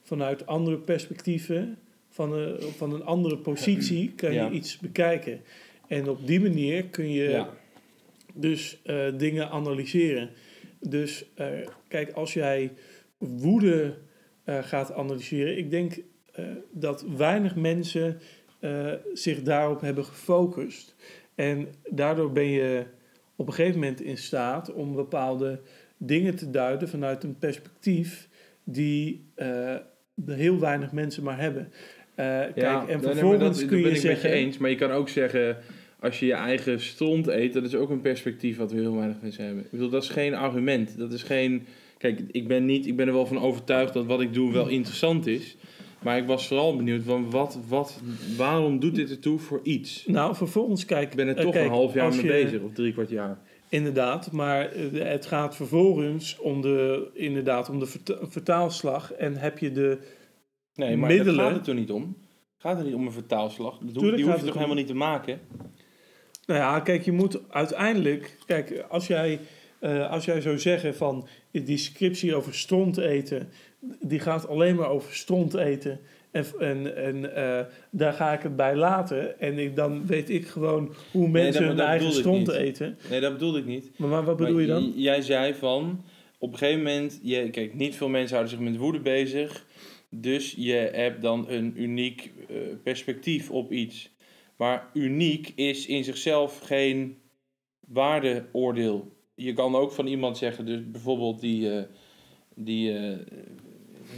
vanuit andere perspectieven, van een, van een andere positie, kan Ja. je iets bekijken. En op die manier kun je Ja. dus eh, dingen analyseren. Dus eh, kijk, als jij woede eh, gaat analyseren, ik denk dat weinig mensen eh, zich daarop hebben gefocust. En daardoor ben je op een gegeven moment in staat om bepaalde dingen te duiden vanuit een perspectief die eh, heel weinig mensen maar hebben. Eh, kijk, en nee, nee, vervolgens dat, kun dat ben je ik met zeggen. je eens. Maar je kan ook zeggen, als je je eigen stront eet, dat is ook een perspectief wat heel weinig mensen hebben. Ik bedoel, dat is geen argument. Dat is geen... Kijk, ik ben, niet, ik ben er wel van overtuigd dat wat ik doe wel interessant is. Maar ik was vooral benieuwd, van wat, wat, waarom doet dit ertoe voor iets? Nou, vervolgens kijk. Ik ben er eh, toch kijk, een half jaar mee je- bezig, of drie kwart jaar. Inderdaad, maar eh, het gaat vervolgens om de, inderdaad, om de verta- vertaalslag. En heb je de. Nee, maar Middelen. daar gaat het er niet om. Gaat er niet om een vertaalslag? Dat Tuurlijk die hoef je toch om- helemaal niet te maken? Nou ja, kijk, je moet uiteindelijk. Kijk, als jij, eh, als jij zou zeggen van. Die scriptie over stront eten. Die gaat alleen maar over stront eten. En, en, en eh, daar ga ik het bij laten. En ik, dan weet ik gewoon hoe mensen dat- hun eigen bedoelde stront eten. Nee, dat bedoel ik niet. Maar, maar wat bedoel Maar je dan? Jij zei van, op een gegeven moment, je, kijk, niet veel mensen houden zich met woede bezig. Dus je hebt dan een uniek eh, perspectief op iets. Maar uniek is in zichzelf geen waardeoordeel. Je kan ook van iemand zeggen, dus bijvoorbeeld die, eh, die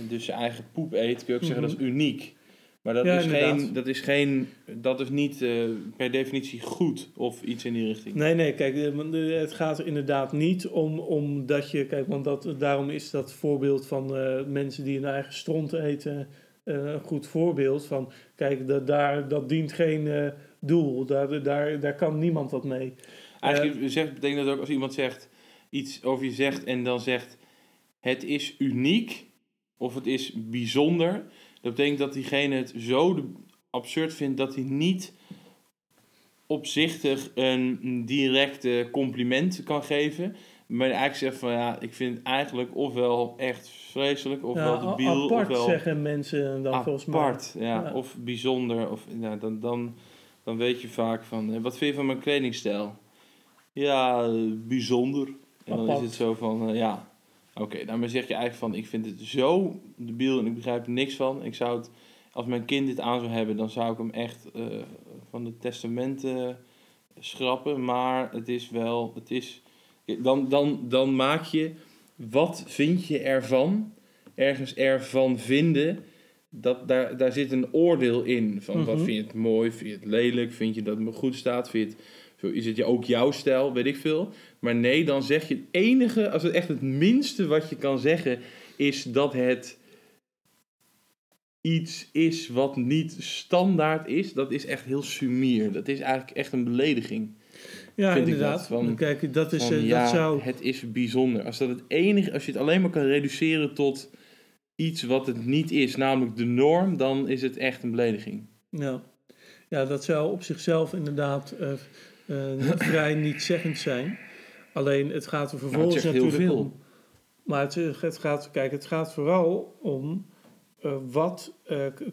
dus zijn eigen poep eet, kun je ook zeggen dat is uniek. Maar dat, Ja, is, inderdaad. geen, dat is geen, dat is niet eh, per definitie goed of iets in die richting. Nee, nee, kijk, eh, eh, het gaat er inderdaad niet om, om dat je, kijk, want dat, daarom is dat voorbeeld van mensen die hun eigen stront eten een goed voorbeeld van, kijk, dat, daar, dat dient geen doel, daar, daar, daar kan niemand wat mee. Eigenlijk zegt, betekent dat ook als iemand zegt iets over je zegt en dan zegt het is uniek of het is bijzonder. Dat betekent dat diegene het zo absurd vindt dat hij niet opzichtig een directe compliment kan geven. Maar eigenlijk zegt van ja, ik vind het eigenlijk ofwel echt vreselijk, ofwel Ja, debiel, apart ofwel zeggen mensen dan volgens mij. apart. Ja, Ja. Of bijzonder. Of, ja, dan, dan, dan weet je vaak van, eh, wat vind je van mijn kledingstijl? Ja, eh, bijzonder. En dan is Apart. het zo van, eh, ja, oké, daarmee zeg je eigenlijk van, ik vind het zo debiel en ik begrijp er niks van. Ik zou het, als mijn kind dit aan zou hebben, dan zou ik hem echt eh, van de testamenten schrappen. Maar het is wel, het is, dan, dan, dan maak je, wat vind je ervan? Ergens ervan vinden, dat, daar, daar zit een oordeel in. Van wat Mhm. vind je het mooi, vind je het lelijk, vind je dat het me goed staat, vind je het, is het je ook jouw stijl, weet ik veel. Maar nee, dan zeg je het enige, als het echt het minste wat je kan zeggen, is dat het iets is wat niet standaard is. Dat is echt heel sumier. Dat is eigenlijk echt een belediging. Ja, inderdaad. van- Kijk, dat is, Van, eh, ja, dat zou... het is bijzonder. Als dat het enige, als je het alleen maar kan reduceren tot iets wat het niet is, namelijk de norm, dan is het echt een belediging. Ja. ja, dat zou op zichzelf inderdaad eh, eh, niet vrij niet zeggend zijn. Alleen het gaat er vervolgens zegt heel natuurlijk veel. om. Maar het, eh, het gaat, kijk, het gaat vooral om wat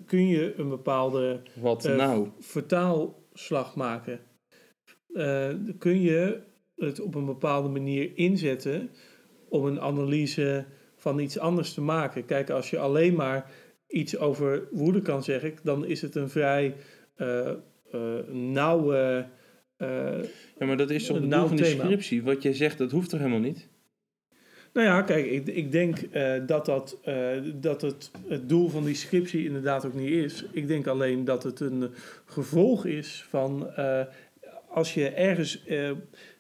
kun je een bepaalde Wat nou? vertaalslag maken. Kun je het op een bepaalde manier inzetten om een analyse van iets anders te maken. Kijk, als je alleen maar iets over woede kan zeggen, dan is het een vrij eh, eh, nauwe. eh, Ja, maar dat is toch een nauw van die thema. scriptie? Wat jij zegt, dat hoeft toch helemaal niet? nou ja, kijk, ik, ik denk dat, dat, dat het, het doel van die scriptie inderdaad ook niet is. Ik denk alleen dat het een gevolg is van als je ergens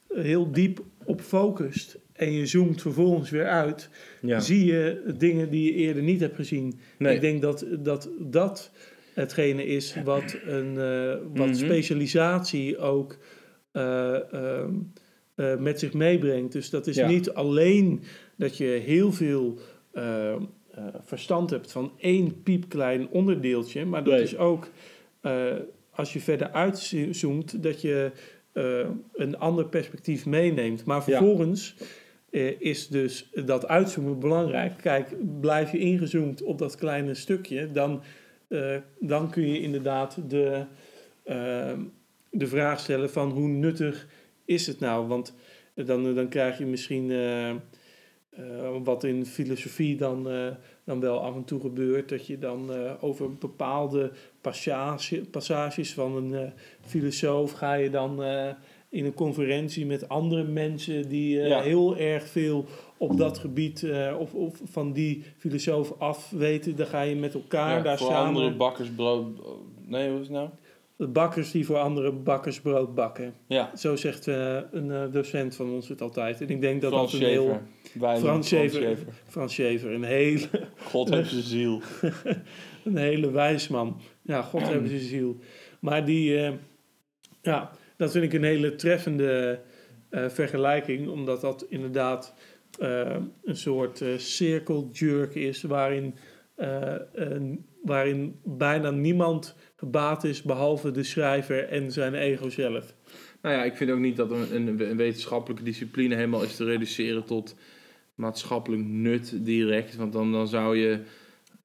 heel diep op focust en je zoomt vervolgens weer uit, Ja. zie je dingen die je eerder niet hebt gezien. Nee. Ik denk dat dat, dat hetgene is wat, een, eh, wat Mhm. specialisatie ook eh, ehm, eh, met zich meebrengt. Dus dat is Ja. niet alleen dat je heel veel eh, eh, verstand hebt van één piepklein onderdeeltje, maar dat Nee. is ook als je verder uitzoomt, dat je een ander perspectief meeneemt. Maar vervolgens eh, is dus dat uitzoomen belangrijk. Kijk, blijf je ingezoomd op dat kleine stukje, dan, eh, dan kun je inderdaad de, eh, de vraag stellen van hoe nuttig is het nou? Want dan, dan krijg je misschien eh, eh, wat in filosofie dan, eh, dan wel af en toe gebeurt, dat je dan eh, over bepaalde passage, passages van een eh, filosoof ga je dan eh, in een conferentie met andere mensen die eh, Ja. heel erg veel op dat gebied eh, of, of van die filosoof af weten. Dan ga je met elkaar Ja, daar voor samen. andere bakkers brood... Nee, wat is het nou? De bakkers die voor andere bakkers brood bakken. Ja, Zo zegt eh, een docent van ons het altijd. En ik denk dat Frans dat een heel... Frans. Schaefer. Frans Schaefer, een hele, God heeft zijn ziel. een hele wijsman. Ja, God hebben zijn ziel. Maar die, ja, dat vind ik een hele treffende eh, vergelijking, omdat dat inderdaad eh, een soort eh cirkeljurk is waarin, een- waarin bijna niemand gebaat is behalve de schrijver en zijn ego zelf. Nou ja, ik vind ook niet dat een, een, een wetenschappelijke discipline helemaal is te reduceren tot maatschappelijk nut direct. Want dan, dan zou je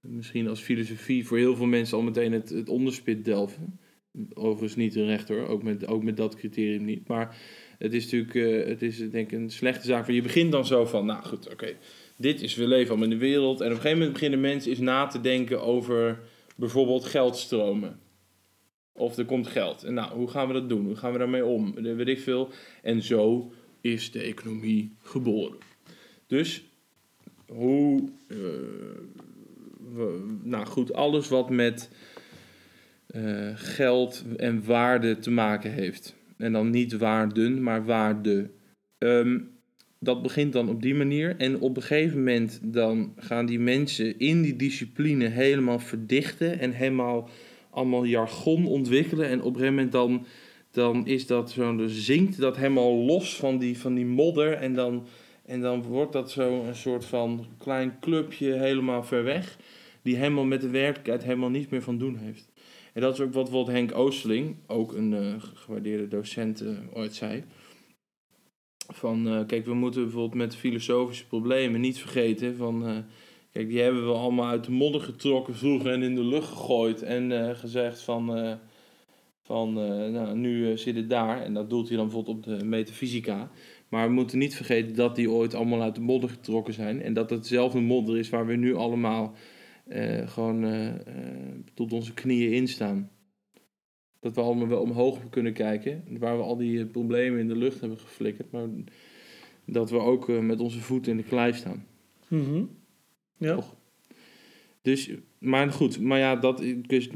misschien als filosofie voor heel veel mensen al meteen het, het onderspit delven. Overigens niet terecht hoor, ook met, ook met dat criterium niet. Maar het is natuurlijk, eh, het is denk ik een slechte zaak. Je begint dan zo van, nou goed, oké, dit is, we leven allemaal in de wereld. En op een gegeven moment beginnen mensen eens na te denken over bijvoorbeeld geldstromen. Of er komt geld. En nou, hoe gaan we dat doen? Hoe gaan we daarmee om? Weet ik veel. En zo is de economie geboren. Dus hoe. eh, nou goed, alles wat met eh, geld en waarde te maken heeft. En dan niet waarden, maar waarde. Ehm, dat begint dan op die manier. En op een gegeven moment dan gaan die mensen in die discipline helemaal verdichten. En helemaal allemaal jargon ontwikkelen. En op een gegeven moment dan, dan is dat zo, dan zinkt dat helemaal los van die, van die modder. En dan, en dan wordt dat zo een soort van klein clubje helemaal ver weg. Die helemaal met de werkelijkheid helemaal niets meer van doen heeft. En dat is ook wat bijvoorbeeld Henk Oosteling, ook een eh, gewaardeerde docent, eh, ooit zei. Van, eh, kijk, we moeten bijvoorbeeld met filosofische problemen niet vergeten van... Kijk, die hebben we allemaal uit de modder getrokken vroeger en in de lucht gegooid. En gezegd van, Van, nou, nu zit het daar. En dat doelt hij dan bijvoorbeeld op de metafysica. Maar we moeten niet vergeten dat die ooit allemaal uit de modder getrokken zijn. En dat hetzelfde modder is waar we nu allemaal eh, gewoon eh, eh, tot onze knieën in staan. Dat we allemaal wel omhoog kunnen kijken. Waar we al die problemen in de lucht hebben geflikkerd. Maar dat we ook met onze voeten in de klei staan. Mhm. Ja. Toch? Dus, maar goed, maar ja, dat is,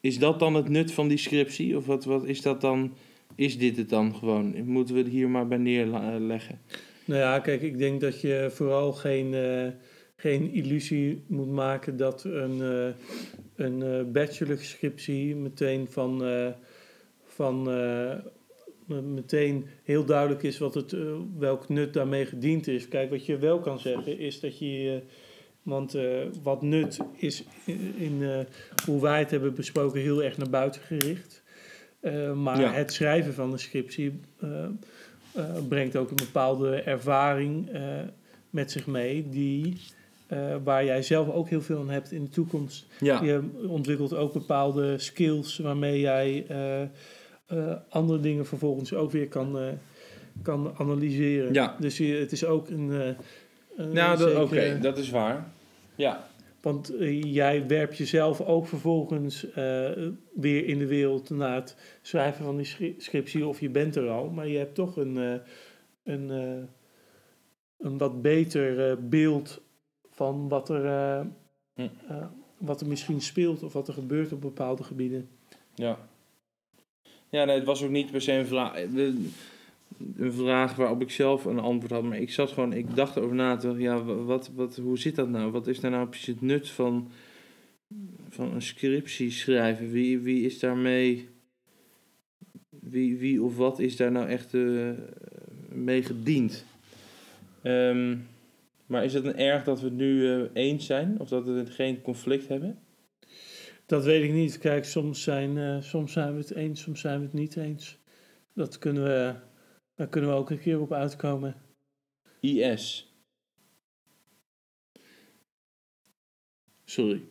is dat dan het nut van die scriptie? Of wat, wat is dat dan? Is dit het dan gewoon? Moeten we het hier maar bij neerleggen? Nou ja, kijk, ik denk dat je vooral geen, geen illusie moet maken dat een, eh een eh, bachelorscriptie meteen van, eh, van me- meteen heel duidelijk is wat het, welk nut daarmee gediend is. Kijk, wat je wel kan zeggen is dat je, want wat nut is in, in, hoe wij het hebben besproken heel erg naar buiten gericht. Maar Ja. het schrijven van een scriptie brengt ook een bepaalde ervaring met zich mee, die, eh, waar jij zelf ook heel veel aan hebt in de toekomst. Ja, Je ontwikkelt ook bepaalde skills waarmee jij eh, eh, andere dingen vervolgens ook weer kan, kan analyseren. Ja. Dus je, het is ook een. een nou, dat- oké, dat is waar. Ja, Want jij werpt jezelf ook vervolgens weer in de wereld naar het schrijven van die scriptie, of je bent er al, maar je hebt toch een, een, een wat beter beeld van wat er, eh, Hm. eh, wat er misschien speelt of wat er gebeurt op bepaalde gebieden. ja. Ja, nee, het was ook niet per se een vraag, een vraag waarop ik zelf een antwoord had. Maar ik zat gewoon, ik dacht erover na ja, wat, wat, hoe zit dat nou? Wat is daar nou precies het nut van, van een scriptie schrijven? Wie, wie is daarmee, wie, wie of wat is daar nou echt eh, mee gediend? Ehm, maar is het een erg dat we het nu eh, eens zijn? Of dat we geen conflict hebben? Dat weet ik niet. Kijk, soms zijn, eh, soms zijn we het eens, soms zijn we het niet eens. Dat kunnen we, daar kunnen we ook een keer op uitkomen. IS. Sorry.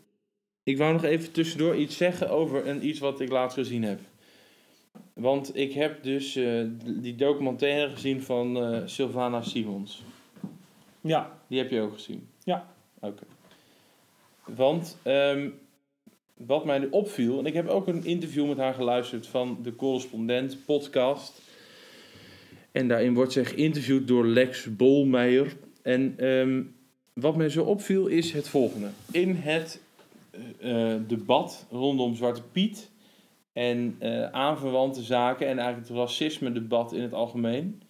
Ik wou nog even tussendoor iets zeggen over een, iets wat ik laatst gezien heb. Want ik heb dus eh, die documentaire gezien van eh Sylvana Simons. Ja, Die heb je ook gezien? Ja. Oké. Want ehm, wat mij nu opviel, en ik heb ook een interview met haar geluisterd van de Correspondent podcast. En daarin wordt zij geïnterviewd door Lex Bolmeijer. En ehm, wat mij zo opviel is het volgende. In het eh, eh, debat rondom Zwarte Piet en eh, aanverwante zaken en eigenlijk het racisme-debat in het algemeen,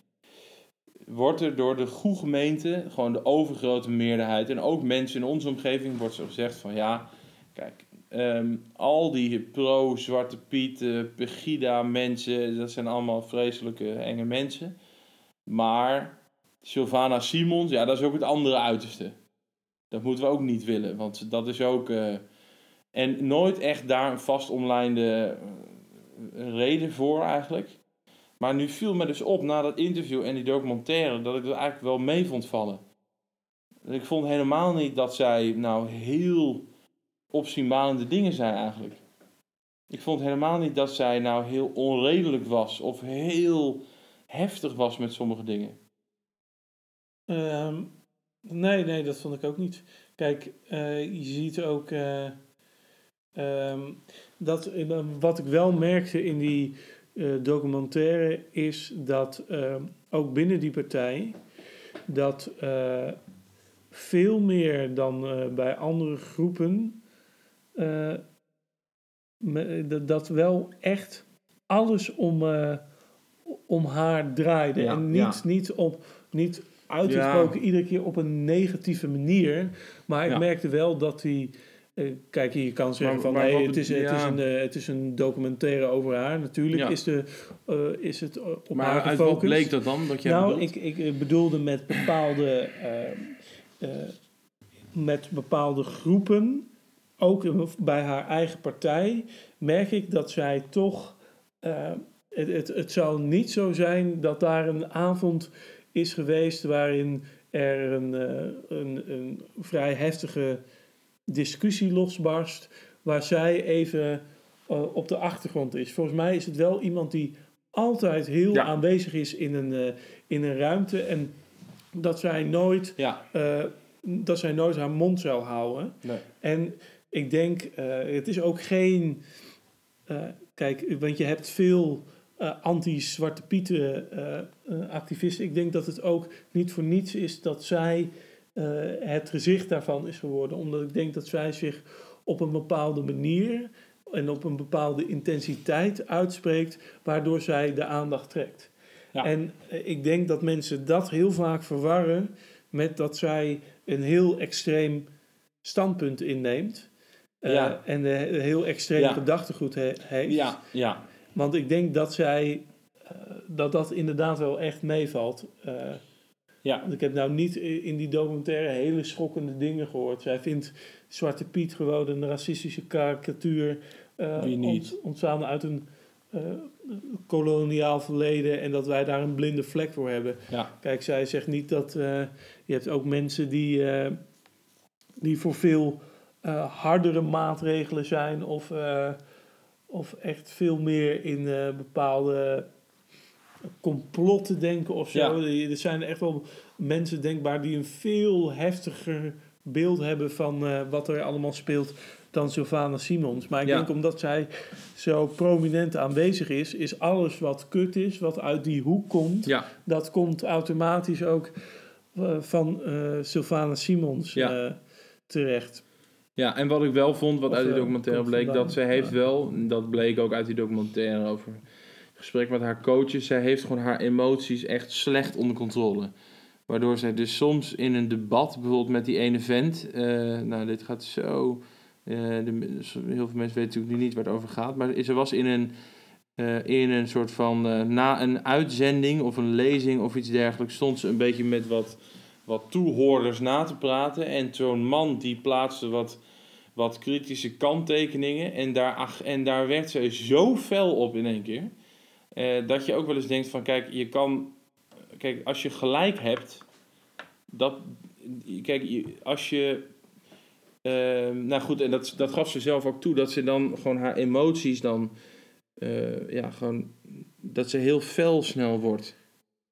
wordt er door de goede gemeente, gewoon de overgrote meerderheid en ook mensen in onze omgeving, wordt zo gezegd van ja, kijk, ehm, al die pro-Zwarte Piet, Pegida mensen, dat zijn allemaal vreselijke enge mensen. Maar Sylvana Simons, ja, dat is ook het andere uiterste. Dat moeten we ook niet willen, want dat is ook. eh, en nooit echt daar een vast omlijnde eh, reden voor eigenlijk. Maar nu viel me dus op na dat interview en die documentaire dat ik er eigenlijk wel mee vond vallen. Ik vond helemaal niet dat zij nou heel opzienbarende dingen zei eigenlijk. Ik vond helemaal niet dat zij nou heel onredelijk was of heel heftig was met sommige dingen. Ehm, nee, nee, dat vond ik ook niet. Kijk, eh, je ziet ook eh, ehm, dat wat ik wel merkte in die documentaire is dat ehm, ook binnen die partij dat eh, veel meer dan eh, bij andere groepen eh, dat- dat wel echt alles om, eh, om haar draaide. Ja, en niet, ja. niet, op, niet uitgesproken iedere keer op een negatieve manier. Maar ik merkte wel dat hij... kijk, je kan zeggen Maar- van maar nee, het, is, het, is een, eh, het is een documentaire over haar. Natuurlijk Ja. is, de, eh, is het eh, op Maar haar uit wat gefocust. bleek dat dan? Wat jij nou, bedoelt? ik, ik bedoelde met bepaalde, met bepaalde groepen, ook bij haar eigen partij, merk ik dat zij toch. het, het, het zou niet zo zijn dat daar een avond is geweest waarin er een, een, een vrij heftige discussie losbarst, waar zij even eh, op de achtergrond is. Volgens mij is het wel iemand die altijd heel Ja. aanwezig is in een, eh, in een ruimte. En dat zij nooit, Ja, eh, dat zij nooit haar mond zou houden. nee. En ik denk, het is ook geen. kijk, want je hebt veel anti-Zwarte Pieten activisten. Ik denk dat het ook niet voor niets is dat zij eh, het gezicht daarvan is geworden. Omdat ik denk dat zij zich op een bepaalde manier en op een bepaalde intensiteit uitspreekt, waardoor zij de aandacht trekt. Ja. En eh, ik denk dat mensen dat heel vaak verwarren met dat zij een heel extreem standpunt inneemt. eh, Ja. En een heel extreem Ja. gedachtegoed he- heeft. Ja, ja. Want ik denk dat zij, dat dat inderdaad wel echt meevalt. Ja, want ik heb nou niet in die documentaire hele schokkende dingen gehoord. Zij vindt Zwarte Piet gewoon een racistische karikatuur. Wie niet? ont- ontstaan uit een eh, koloniaal verleden en dat wij daar een blinde vlek voor hebben. ja. Kijk, zij zegt niet dat. eh, je hebt ook mensen die, die voor veel hardere maatregelen zijn, of, of echt veel meer in bepaalde complotten denken of zo. Ja. Er zijn echt wel mensen denkbaar die een veel heftiger beeld hebben van eh, wat er allemaal speelt dan Sylvana Simons. Maar ik Ja. denk omdat zij zo prominent aanwezig is, is alles wat kut is, wat uit die hoek komt, Ja, dat komt automatisch ook eh, van eh Sylvana Simons terecht. Ja, en wat ik wel vond, wat Of, uit die documentaire bleek, dat zij heeft wel, dat bleek ook uit die documentaire over gesprek met haar coaches, zij heeft gewoon haar emoties echt slecht onder controle. Waardoor zij dus soms in een debat, bijvoorbeeld met die ene vent, eh, nou dit gaat zo, eh, de, heel veel mensen weten natuurlijk nu niet waar het over gaat, maar ze was in een, eh, in een soort van, na een uitzending of een lezing of iets dergelijks, stond ze een beetje met wat, wat toehoorders na te praten en zo'n man die plaatste wat wat kritische kanttekeningen. En daar, ach, en daar werd ze zo fel op in één keer. Eh, dat je ook wel eens denkt van, kijk, je kan... Kijk, als je gelijk hebt... Dat, kijk, als je... eh, nou goed, en dat, dat gaf ze zelf ook toe. Dat ze dan gewoon haar emoties dan... eh, ja, gewoon... Dat ze heel fel snel wordt.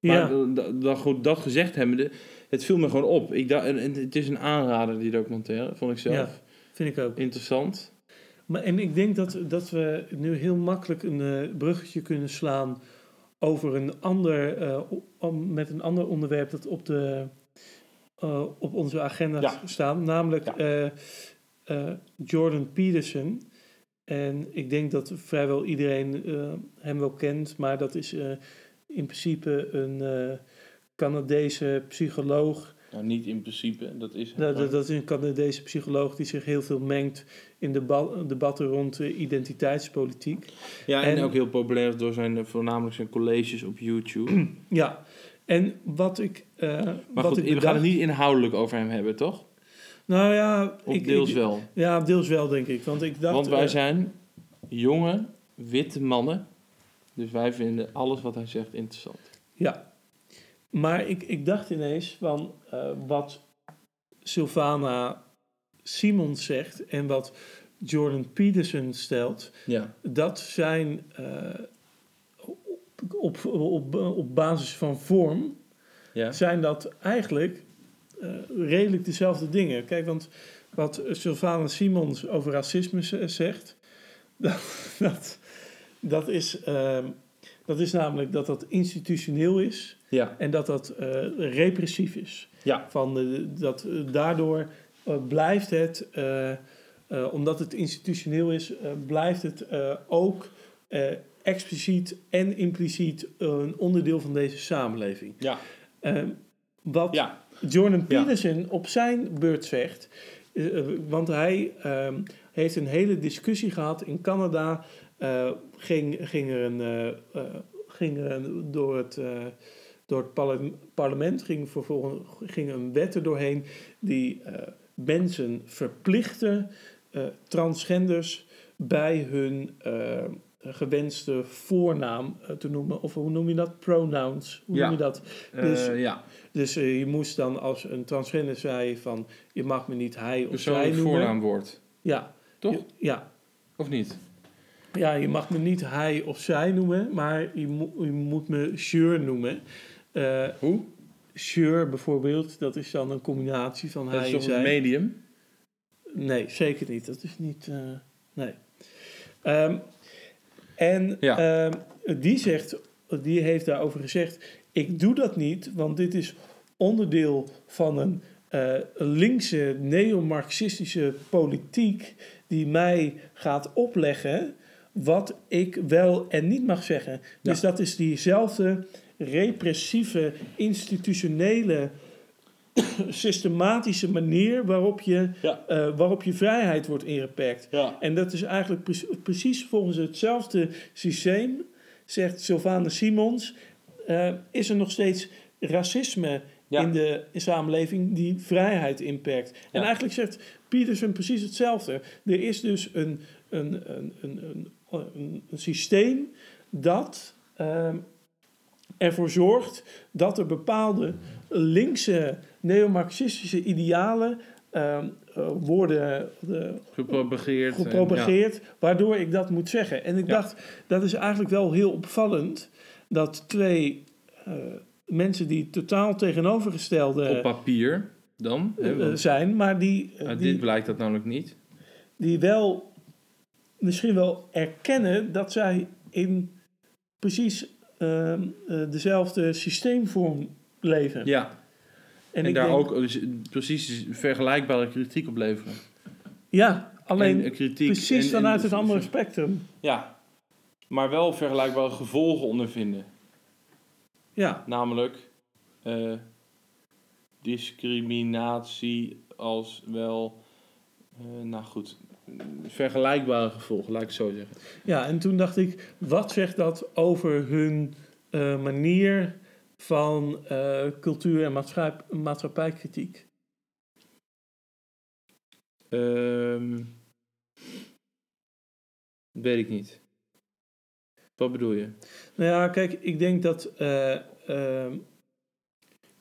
Maar Ja, dat, dat, goed, dat gezegd hebbende... Het viel me gewoon op. Ik dacht, en het is een aanrader, die documentaire. Vond ik zelf Ja. vind ik ook. interessant. Maar, en ik denk dat, dat we nu heel makkelijk een eh, bruggetje kunnen slaan over een ander, eh, om, met een ander onderwerp dat op, de, eh, op onze agenda Ja. staat, namelijk Ja. Jordan Peterson. En ik denk dat vrijwel iedereen hem wel kent, maar dat is in principe een Canadese psycholoog. Nou, niet in principe, dat is... Nou, dat, dat is een Canadese psycholoog die zich heel veel mengt in deba- debatten rond eh, identiteitspolitiek. ja, en, en- ook heel populair door zijn, eh, voornamelijk zijn colleges op YouTube. Ja, en wat ik. eh, Maar wat goed, ik we gaan het niet inhoudelijk over hem hebben, toch? Nou ja, Of ik, deels ik- wel. Ja, deels wel, denk ik. Want ik dacht. Want wij zijn jonge, witte mannen. Dus wij vinden alles wat hij zegt interessant. Ja. Maar ik, ik dacht ineens van eh, wat Sylvana Simons zegt en wat Jordan Peterson stelt, Ja. dat zijn eh, op, op, op, basis van vorm Ja. zijn dat eigenlijk eh, redelijk dezelfde dingen. Kijk, want wat Sylvana Simons over racisme zegt, dat, dat, dat, is, ehm, dat is namelijk dat dat institutioneel is Ja. en dat dat eh, repressief is. Ja. Van, dat, eh, daardoor eh, blijft het, omdat het institutioneel is, blijft het ook expliciet en impliciet een onderdeel van deze samenleving. Ja. Eh, wat Ja. Jordan. Peterson op zijn beurt zegt, want hij ehm, heeft een hele discussie gehad in Canada. Ging, ging er een, eh, eh, ging er een- door het, eh, door het parle- parlement ging vervolgens ging een wet er doorheen die mensen verplichtte transgenders bij hun gewenste voornaam te noemen. Of hoe noem je dat? Pronouns. Hoe Ja. noem je dat? Dus- ja. Dus je moest dan als een transgender zei van je mag me niet hij of zij Persoonlijk noemen. voornaamwoord. Ja. Toch? Ja. Of niet? Ja, je mag me niet hij of zij noemen, maar je, mo- je moet me Sjur noemen. Eh Hoe? Sjur bijvoorbeeld, dat is dan een combinatie van Dat hij is en toch een zij. medium? Nee, zeker niet. Dat is niet. eh, nee. Ehm, en Ja. ehm, die zegt, die heeft daarover gezegd: ik doe dat niet, want dit is onderdeel van een eh, linkse neo-marxistische politiek die mij gaat opleggen wat ik wel en niet mag zeggen. Dus dat is diezelfde repressieve, institutionele, systematische manier waarop je, Ja. eh, waarop je vrijheid wordt ingeperkt. Ja. En dat is eigenlijk pre- precies volgens hetzelfde systeem, zegt Sylvane Simons, eh, is er nog steeds racisme Ja. in de samenleving die vrijheid inperkt. En eigenlijk zegt Peterson precies hetzelfde. Er is dus een, een, een, een, een, een, een systeem dat ehm, ervoor zorgt dat er bepaalde linkse neomarxistische idealen ehm, eh, worden eh, Gepropageerd. en- waardoor ik dat moet zeggen. En ik Ja. dacht, dat is eigenlijk wel heel opvallend dat twee eh, mensen die totaal tegenovergestelde. Op papier dan. zijn, maar die, uit die, dit blijkt dat namelijk niet. die wel misschien wel erkennen dat zij in precies ehm, eh, dezelfde systeemvorm leven. Ja. En, ik daar denk- ook dus precies vergelijkbare kritiek op leveren. Ja, alleen En, kritiek precies en- vanuit het andere spectrum. Ja. Maar wel vergelijkbare gevolgen ondervinden. Ja, Namelijk eh, discriminatie als wel, eh, nou goed, vergelijkbare gevolgen, laat ik het zo zeggen. Ja, en toen dacht ik, wat zegt dat over hun eh, manier van eh, cultuur- en maatschappij, maatschappijkritiek? Ehm, weet ik niet. Wat bedoel je? Nou ja, kijk, ik denk dat. eh, ehm,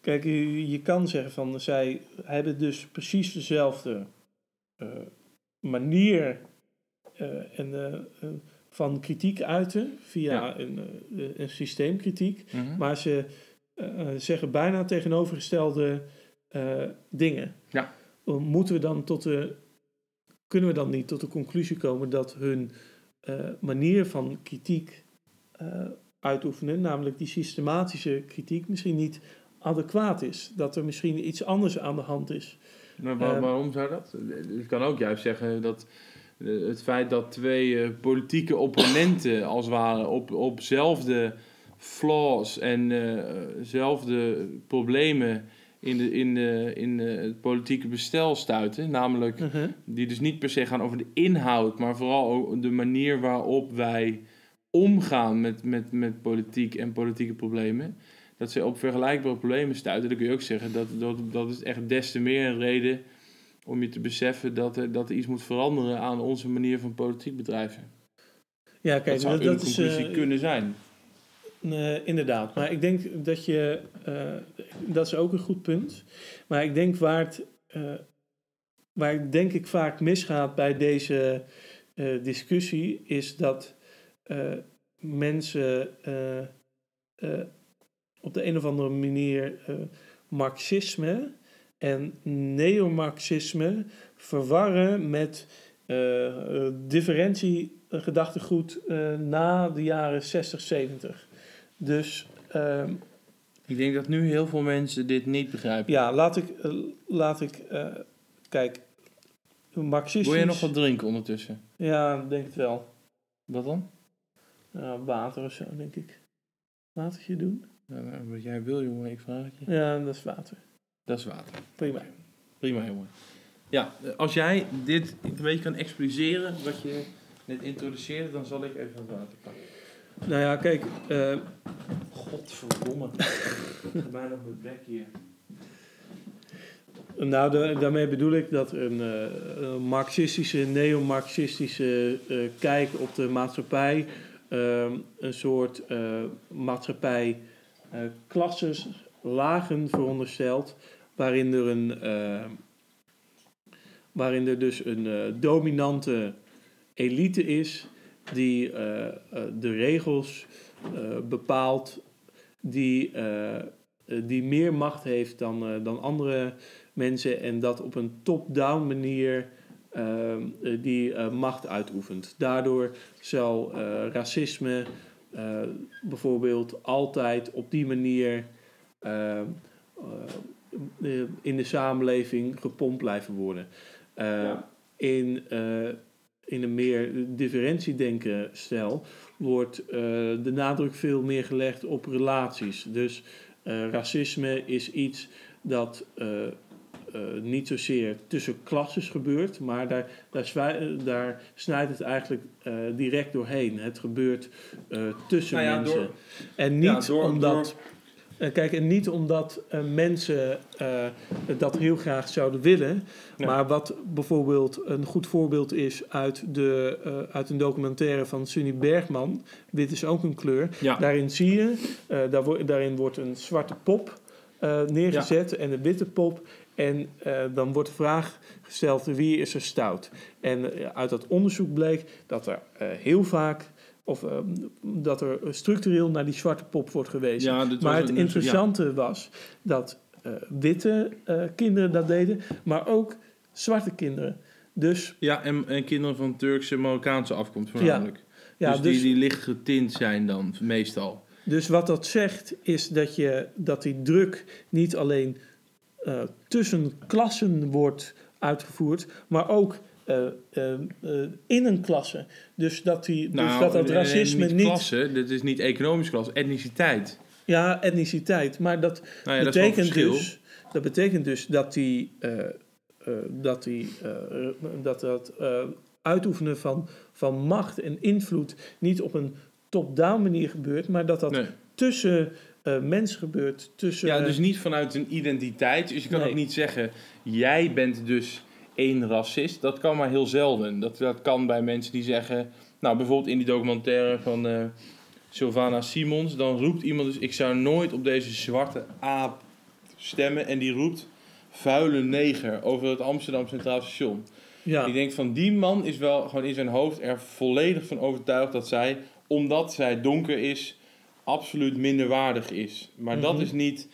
kijk, je, je kan zeggen van zij hebben dus precies dezelfde manier eh, en, eh, eh, van kritiek uiten via Ja. een, een systeemkritiek. Mhm. Maar ze zeggen bijna tegenovergestelde dingen. Ja. Moeten we dan tot de, kunnen we dan niet tot de conclusie komen dat hun manier van kritiek uitoefenen, namelijk die systematische kritiek, misschien niet adequaat is? Dat er misschien iets anders aan de hand is. Maar waar- Ehm. waarom zou dat? Je kan ook juist zeggen dat eh, het feit dat twee eh, politieke opponenten als het ware op, op zelfde flaws en eh, zelfde problemen in, de, in, de, in de, het politieke bestel stuiten, namelijk die dus niet per se gaan over de inhoud, maar vooral ook de manier waarop wij omgaan met, met, met politiek en politieke problemen. Dat ze op vergelijkbare problemen stuiten. Dan kun je ook zeggen dat, dat, dat is echt des te meer een reden om je te beseffen dat er, dat er iets moet veranderen aan onze manier van politiek bedrijven. Ja, Dat kijk, zou dat, een dat is conclusie eh, kunnen zijn. Inderdaad, maar ik denk dat je, eh, dat is ook een goed punt. Maar ik denk waar het, eh, waar het denk ik vaak misgaat bij deze discussie, is dat mensen op de een of andere manier eh, marxisme en neomarxisme verwarren met eh eh, differentiegedachtegoed na de jaren 60, 70. Dus ehm, Ik denk dat nu heel veel mensen dit niet begrijpen. ja, laat ik, laat ik kijk, marxistisch... Wil je nog wat drinken ondertussen? Ja, denk het wel. Wat dan? Water of zo, denk ik. Watertje doen? Nou, wat jij wil, jongen, ik vraag het je. Ja, dat is water. Dat is water. Prima. Prima, jongen. Ja, eh, als jij dit een beetje kan expliceren, wat je net introduceerde, dan zal ik even wat water pakken. Nou ja, kijk, eh, Godverdomme. Bijna op het bek hier. Nou, da- daarmee bedoel ik dat een, eh, marxistische, neo-marxistische kijk op de maatschappij ehm, een soort maatschappij klasses, lagen veronderstelt, waarin er een eh, waarin er dus een eh, dominante elite is die eh, eh, de regels eh, bepaalt, die, eh, eh, die meer macht heeft dan, eh, dan andere mensen en dat op een top-down manier eh, die eh, macht uitoefent. Daardoor zal eh, racisme eh, bijvoorbeeld altijd op die manier ehm, eh, in de samenleving gepompt blijven worden. Eh, Ja. in, eh, in een meer differentiedenken stijl wordt eh, de nadruk veel meer gelegd op relaties. Dus eh, racisme is iets dat eh, niet zozeer tussen klasses gebeurt, maar daar, daar, eh, daar snijdt het eigenlijk eh, direct doorheen. Het gebeurt eh, tussen Nou ja, mensen. door- en Ja, niet door- omdat. kijk, en niet omdat mensen eh, dat heel graag zouden willen, Nee. maar wat bijvoorbeeld een goed voorbeeld is uit, de, eh, uit een documentaire van Sunny Bergman, Dit is ook een kleur. Ja. Daarin zie je, eh, daar wo- daarin wordt een zwarte pop eh, neergezet en een witte pop. En eh, dan wordt de vraag gesteld, wie is er stout? En eh, uit dat onderzoek bleek dat er eh, heel vaak... Of eh, dat er structureel naar die zwarte pop wordt gewezen. Ja, maar het interessante was dat witte kinderen dat deden, maar ook zwarte kinderen. Dus Ja, en, en kinderen van Turkse en Marokkaanse afkomst voornamelijk. ja, dus, dus, die, die licht getint zijn dan, meestal. dus wat dat zegt is dat, je, dat die druk niet alleen eh, tussen klassen wordt uitgevoerd, maar ook eh, eh, in een klasse. Dus dat, die, dus dat, dat nee, racisme niet klasse, dit is niet economisch klasse, etniciteit. Ja, etniciteit. Maar dat, Nou ja, dat betekent dus, dat betekent dus dat die, dat, die dat, dat uitoefenen van, van macht en invloed niet op een top-down manier gebeurt, maar dat dat Nee. tussen eh, mensen gebeurt. Tussen, Ja, dus niet vanuit een identiteit. Dus je kan Nee. ook niet zeggen, jij bent dus één racist. Dat kan maar heel zelden. Dat, dat kan bij mensen die zeggen... Nou, bijvoorbeeld in die documentaire van eh Sylvana Simons... dan roept iemand dus... ik zou nooit op deze zwarte aap stemmen... en die roept vuile neger over het Amsterdam Centraal Station. ja, Ik denk van die man is wel gewoon in zijn hoofd er volledig van overtuigd... dat zij, omdat zij donker is, absoluut minderwaardig is. Maar dat Mhm. is niet...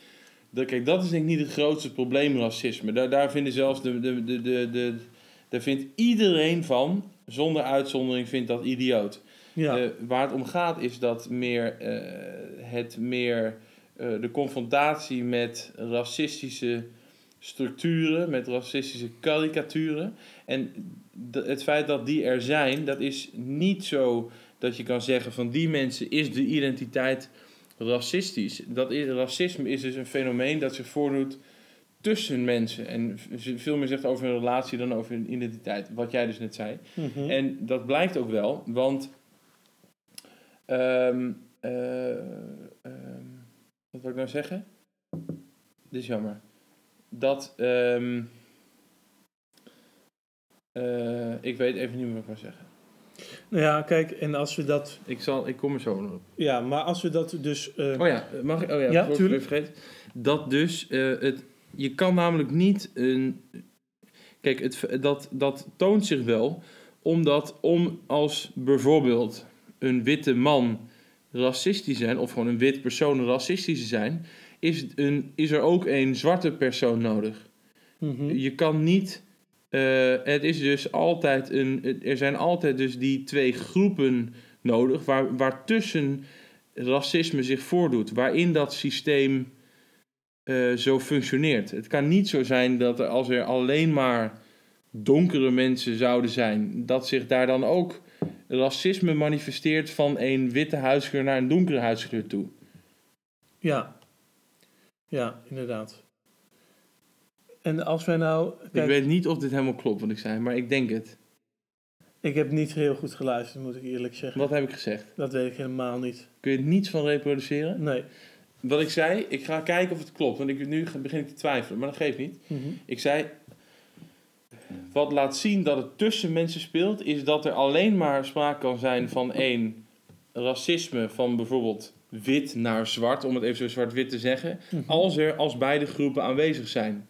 Dat, kijk, dat is denk ik niet het grootste probleem racisme. Daar, daar vinden zelfs de, de, de, de, de, daar vindt iedereen van, zonder uitzondering, vindt dat idioot. ja, Eh, waar het om gaat is dat meer eh, het meer eh, de confrontatie met racistische structuren, met racistische karikaturen. En het feit dat die er zijn, dat is niet zo dat je kan zeggen van die mensen is de identiteit racistisch. Dat is, racisme is dus een fenomeen dat zich voordoet tussen mensen. En veel meer zegt over een relatie dan over een identiteit. Wat jij dus net zei. mhm. En dat blijkt ook wel, want. ehm, eh, ehm, wat wil ik nou zeggen? Dit is jammer. Dat. ehm, eh, ik weet even niet meer wat ik wil zeggen. Nou ja, kijk, en als we dat, Ik, zal, ik kom er zo nog op. ja, maar als we dat dus, eh, Oh ja, mag ik? Oh ja, Ja, ik. Dat dus, eh, het, je kan namelijk niet een. Kijk, het, dat, dat toont zich wel, omdat om als bijvoorbeeld een witte man racistisch zijn, of gewoon een wit persoon racistisch te zijn, is, een, is er ook een zwarte persoon nodig. mhm. Je kan niet. Eh, het is dus altijd een. Er zijn altijd dus die twee groepen nodig. Waar, waartussen racisme zich voordoet. Waarin dat systeem eh, zo functioneert. Het kan niet zo zijn dat er, als er alleen maar donkere mensen zouden zijn. dat zich daar dan ook racisme manifesteert van een witte huidskleur naar een donkere huidskleur toe. ja, ja, inderdaad. En als wij nou, Ik kijk, weet niet of dit helemaal klopt wat ik zei, maar ik denk het. ik heb niet heel goed geluisterd, moet ik eerlijk zeggen. Wat heb ik gezegd? Dat weet ik helemaal niet. Kun je er niets van reproduceren? Nee. Wat ik zei, ik ga kijken of het klopt. Want ik, nu begin ik te twijfelen, maar dat geeft niet. Mhm. Ik zei, wat laat zien dat het tussen mensen speelt, is dat er alleen maar sprake kan zijn van één racisme van bijvoorbeeld wit naar zwart, om het even zo zwart-wit te zeggen, Mhm. als er als beide groepen aanwezig zijn.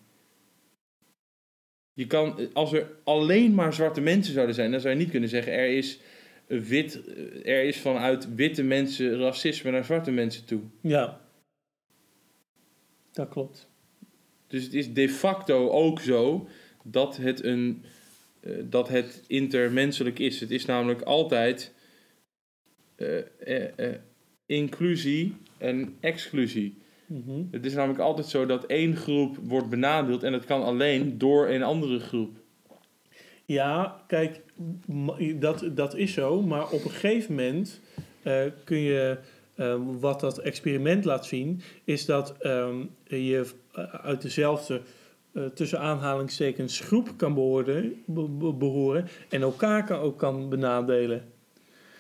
Je kan, als er alleen maar zwarte mensen zouden zijn, dan zou je niet kunnen zeggen er is wit, er is vanuit witte mensen racisme naar zwarte mensen toe. Ja, dat klopt. Dus het is de facto ook zo dat het, een, eh, dat het intermenselijk is. Het is namelijk altijd eh, eh, inclusie en exclusie. Mhm. Het is namelijk altijd zo dat één groep wordt benadeeld en dat kan alleen door een andere groep. Ja, kijk, dat, dat is zo, maar op een gegeven moment eh, kun je, eh, wat dat experiment laat zien, is dat ehm, je eh, uit dezelfde, eh, tussen aanhalingstekens, groep kan behoren, be- be- behoren en elkaar kan, ook kan benadelen.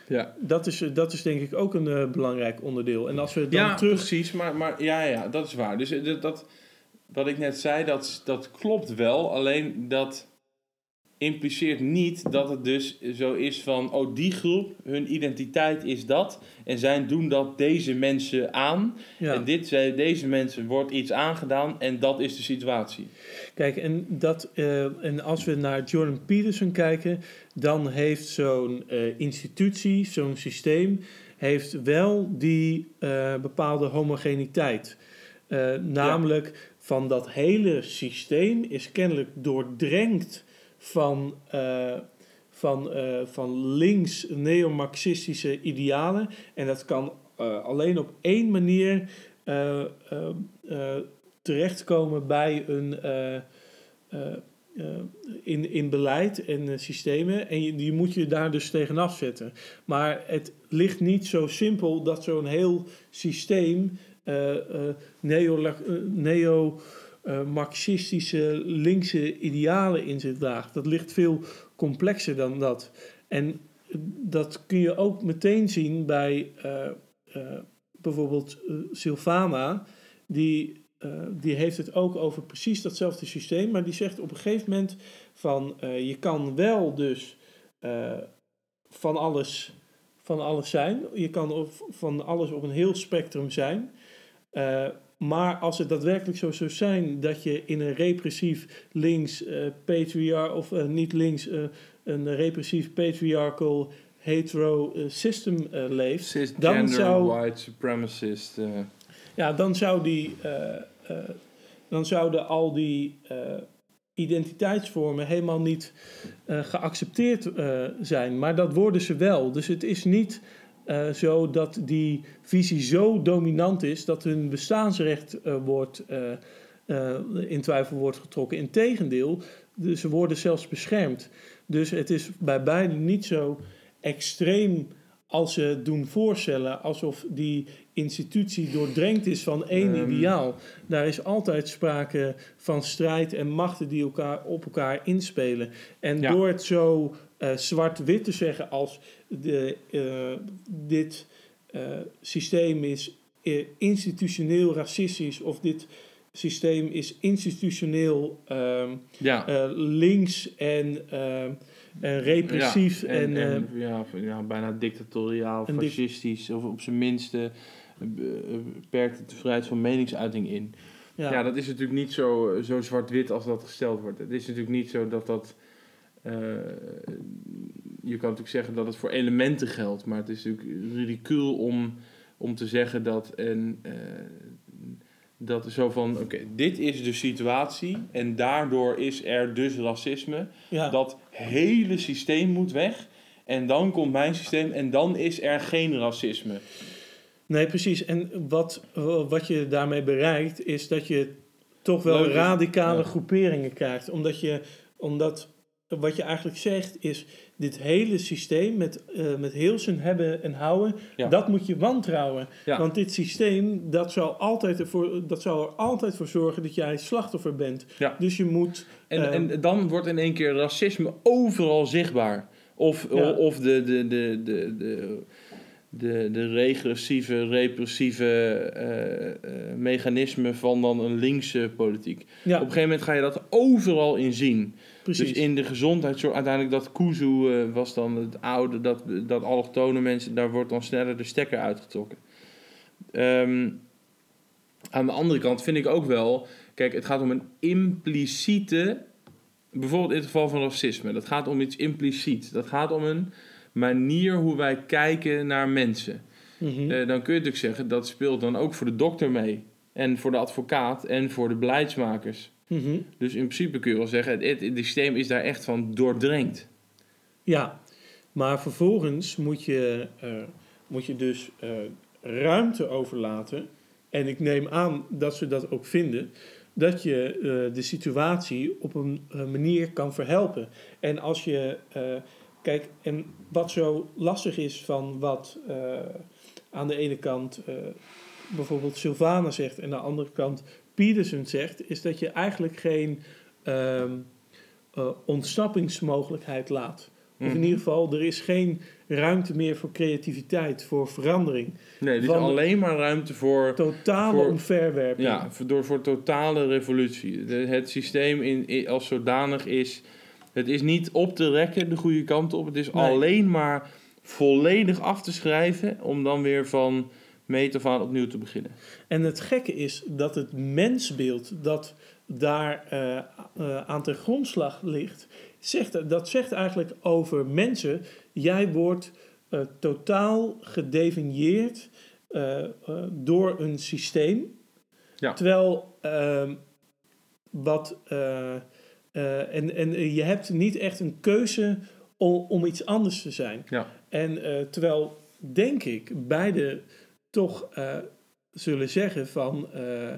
Ja, Dat is, dat is denk ik ook een eh, belangrijk onderdeel. En als we dan ja terug... precies, maar, maar ja, ja, dat is waar. Dus eh, dat, dat, wat ik net zei, dat, dat klopt wel, alleen dat impliceert niet dat het dus zo is van, oh die groep, hun identiteit is dat en zij doen dat deze mensen aan Ja. en dit, deze mensen wordt iets aangedaan en dat is de situatie. Kijk, en, dat, eh, en als we naar Jordan Peterson kijken, dan heeft zo'n eh, institutie, zo'n systeem, heeft wel die eh, bepaalde homogeniteit. Namelijk van dat hele systeem is kennelijk doordrenkt van, eh, van, eh, van links neomarxistische idealen. En dat kan eh, alleen op één manier terechtkomen bij een. in, in beleid en systemen. En die moet je daar dus tegenaf zetten. Maar het ligt niet zo simpel dat zo'n heel systeem neo, neo eh, marxistische linkse idealen in zich draagt. Dat ligt veel complexer dan dat. En dat kun je ook meteen zien bij eh, eh, bijvoorbeeld Silvana, die, die heeft het ook over precies datzelfde systeem, maar die zegt op een gegeven moment van je kan wel dus van, alles, van alles zijn, je kan van alles op een heel spectrum zijn, maar als het daadwerkelijk zo zou zijn dat je in een repressief links eh patriar of eh, niet links eh, een repressief patriarchal hetero system leeft, Cisgender, Dan zou- white supremacist. ja, dan zou die, dan zouden al die identiteitsvormen helemaal niet geaccepteerd zijn. Maar dat worden ze wel. Dus het is niet eh, zo dat die visie zo dominant is dat hun bestaansrecht eh, wordt, eh, in twijfel wordt getrokken. Integendeel, ze worden zelfs beschermd. Dus het is bij beiden niet zo extreem als ze doen voorstellen, alsof die institutie doordrenkt is van één Ehm. ideaal. Daar is altijd sprake van strijd en machten die elkaar op elkaar inspelen. En Ja. door het zo eh, zwart-wit te zeggen als de, eh, dit eh, systeem is institutioneel racistisch of dit systeem is institutioneel ehm, ja. eh, links en, ehm, en repressief Ja, en, en, eh, en, ja, ja, bijna dictatoriaal, fascistisch, of op zijn minste eh, beperkt de vrijheid van meningsuiting in. Ja, dat is natuurlijk niet zo, zo zwart-wit als dat gesteld wordt. Het is natuurlijk niet zo dat dat. je kan natuurlijk zeggen dat het voor elementen geldt, maar het is natuurlijk ridicuul om, om te zeggen dat. En, eh, dat zo van: oké, dit is de situatie en daardoor is er dus racisme. ja. Dat hele systeem moet weg. En dan komt mijn systeem en dan is er geen racisme. Nee, precies. En wat, wat je daarmee bereikt, is dat je toch wel Leuk is- radicale ja. groeperingen krijgt. Omdat je, omdat wat je eigenlijk zegt is, dit hele systeem met, eh, met heel zijn hebben en houden, Ja. dat moet je wantrouwen. Ja. Want dit systeem, dat zal, altijd ervoor, dat zal er altijd voor zorgen dat jij slachtoffer bent. Ja. Dus je moet... En, eh, en dan wordt in één keer racisme overal zichtbaar. Of, of de, de, de, de, de, de, de regressieve, repressieve eh, mechanismen van dan een linkse politiek. ja, Op een gegeven moment ga je dat overal in zien. Precies. Dus in de gezondheidszorg, uiteindelijk dat Kuzu eh, was dan het oude, dat, dat allochtone mensen, daar wordt dan sneller de stekker uitgetrokken. Ehm, aan de andere kant vind ik ook wel, kijk, het gaat om een impliciete, bijvoorbeeld in het geval van racisme, dat gaat om iets impliciet. Dat gaat om een manier hoe wij kijken naar mensen. Mhm. Eh, dan kun je natuurlijk zeggen dat speelt dan ook voor de dokter mee. En voor de advocaat en voor de beleidsmakers. Mhm. Dus in principe kun je wel zeggen, het, het systeem is daar echt van doordrenkt. Ja, maar vervolgens moet je, eh, moet je dus eh, ruimte overlaten. En ik neem aan dat ze dat ook vinden. Dat je eh, de situatie op een manier kan verhelpen. En als je. kijk, en wat zo lastig is van wat aan de ene kant bijvoorbeeld Sylvana zegt. En aan de andere kant Peterson zegt. Is dat je eigenlijk geen eh, ontsnappingsmogelijkheid laat. Of in Mhm. ieder geval, er is geen ruimte meer voor creativiteit, voor verandering. Nee, er is alleen maar ruimte voor, Totale Voor- omverwerping. ja, voor, door, voor totale revolutie. De- het systeem in, in- als zodanig is... Het is niet op te rekken de goede kant op. Het is Nee. alleen maar volledig af te schrijven... om dan weer van meet af aan opnieuw te beginnen. En het gekke is dat het mensbeeld dat daar eh, eh, aan ten grondslag ligt, zegt, dat zegt eigenlijk over mensen. Jij wordt eh, totaal gedefinieerd door een systeem. Ja. Terwijl ehm, wat. en, en je hebt niet echt een keuze om, om iets anders te zijn. Ja. En terwijl, denk ik, beide toch eh, zullen zeggen van. eh,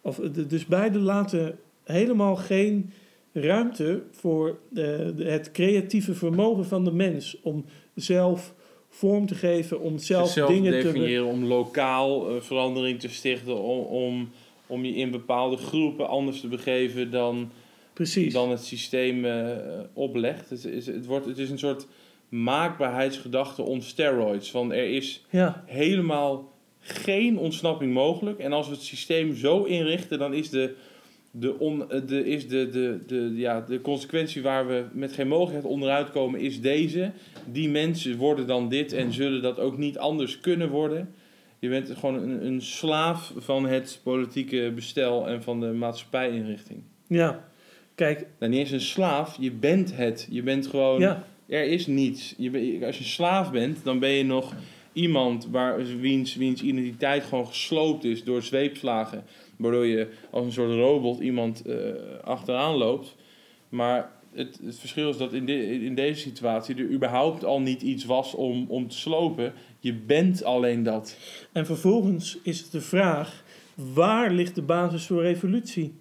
of, dus beide laten helemaal geen ruimte voor eh, de- het creatieve vermogen van de mens om zelf vorm te geven, om zelf Zichzelf dingen te. definiëren om lokaal verandering te stichten... Om, om, om je in bepaalde groepen anders te begeven dan... Precies. dan het systeem oplegt. Het is, het, wordt, het is een soort maakbaarheidsgedachte on steroids. Van er is Ja, helemaal geen ontsnapping mogelijk. En als we het systeem zo inrichten, dan is de, de, on, eh, de, is de, de, de, ja, de consequentie waar we met geen mogelijkheid onderuit komen, is deze. Die mensen worden dan dit en zullen dat ook niet anders kunnen worden. Je bent gewoon een, een slaaf van het politieke bestel en van de maatschappijinrichting. ja. Kijk, Nou, niet eens een slaaf, je bent het. Je bent gewoon, ja, er is niets. Je ben- als je slaaf bent, dan ben je nog iemand waar, wiens, wiens identiteit gewoon gesloopt is door zweepslagen. Waardoor je als een soort robot iemand eh, achteraan loopt. Maar het, het verschil is dat in, de, in deze situatie er überhaupt al niet iets was om, om te slopen. Je bent alleen dat. En vervolgens is het de vraag: waar ligt de basis voor revolutie?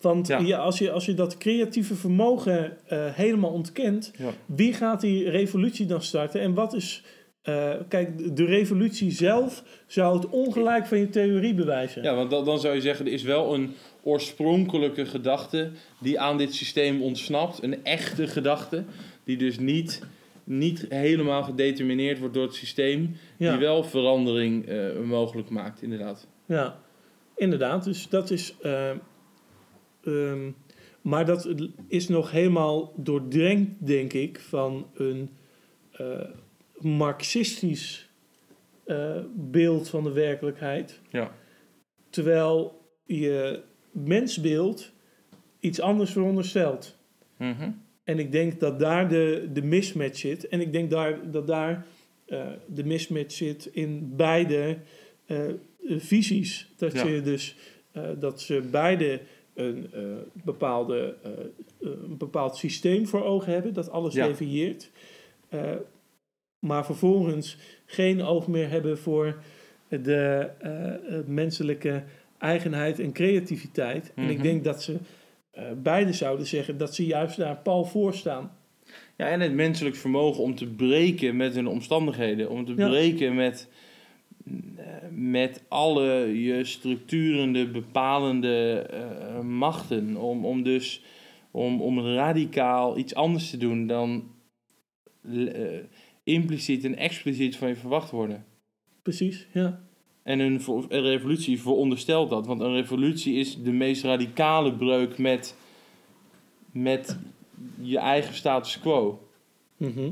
Want Ja. ja. als, je, als je dat creatieve vermogen eh, helemaal ontkent, Ja. wie gaat die revolutie dan starten? En wat is. Eh, kijk, de revolutie zelf zou het ongelijk van je theorie bewijzen. Ja, want dan, dan zou je zeggen, er is wel een oorspronkelijke gedachte die aan dit systeem ontsnapt. Een echte gedachte, die dus niet, niet helemaal gedetermineerd wordt door het systeem. Ja. Die wel verandering eh, mogelijk maakt, inderdaad. Ja, inderdaad. Dus dat is. eh, ehm, maar dat is nog helemaal doordrenkt, denk ik, van een marxistisch eh, beeld van de werkelijkheid. Ja. Terwijl je mensbeeld iets anders veronderstelt. Mhm. En ik denk dat daar de, de mismatch zit. En ik denk daar, dat daar eh, de mismatch zit in beide eh, visies. Dat, Ja. je dus, dat ze beide een, bepaalde, een bepaald systeem voor ogen hebben, dat alles Ja. definieert. Maar vervolgens geen oog meer hebben voor de eh, menselijke eigenheid en creativiteit. En ik Mhm. denk dat ze eh, beide zouden zeggen dat ze juist daar pal voor staan. Ja, en het menselijk vermogen om te breken met hun omstandigheden. Om te Ja. breken met, eh, met alle je structurende, bepalende machten. Om, om dus om, om radicaal iets anders te doen dan impliciet en expliciet van je verwacht worden. Precies, ja. En een, vo- een revolutie veronderstelt dat. Want een revolutie is de meest radicale breuk met, met je eigen status quo. Mhm.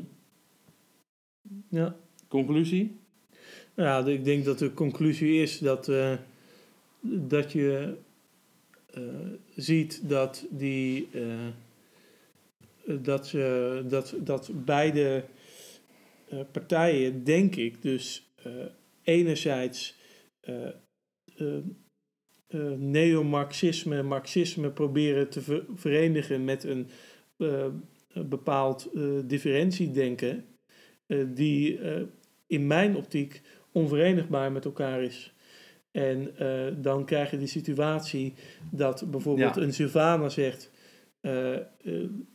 Ja. Conclusie? Ja, ik denk dat de conclusie is dat, eh, dat je eh, ziet dat die, eh, dat, dat, dat beide partijen, denk ik, dus eh, enerzijds eh, eh, eh, neomarxisme en marxisme proberen te ver- verenigen met een eh, bepaald eh, differentiedenken, eh, die eh, in mijn optiek onverenigbaar met elkaar is. En eh, dan krijg je de situatie dat bijvoorbeeld Ja. een Sylvana zegt: eh, eh,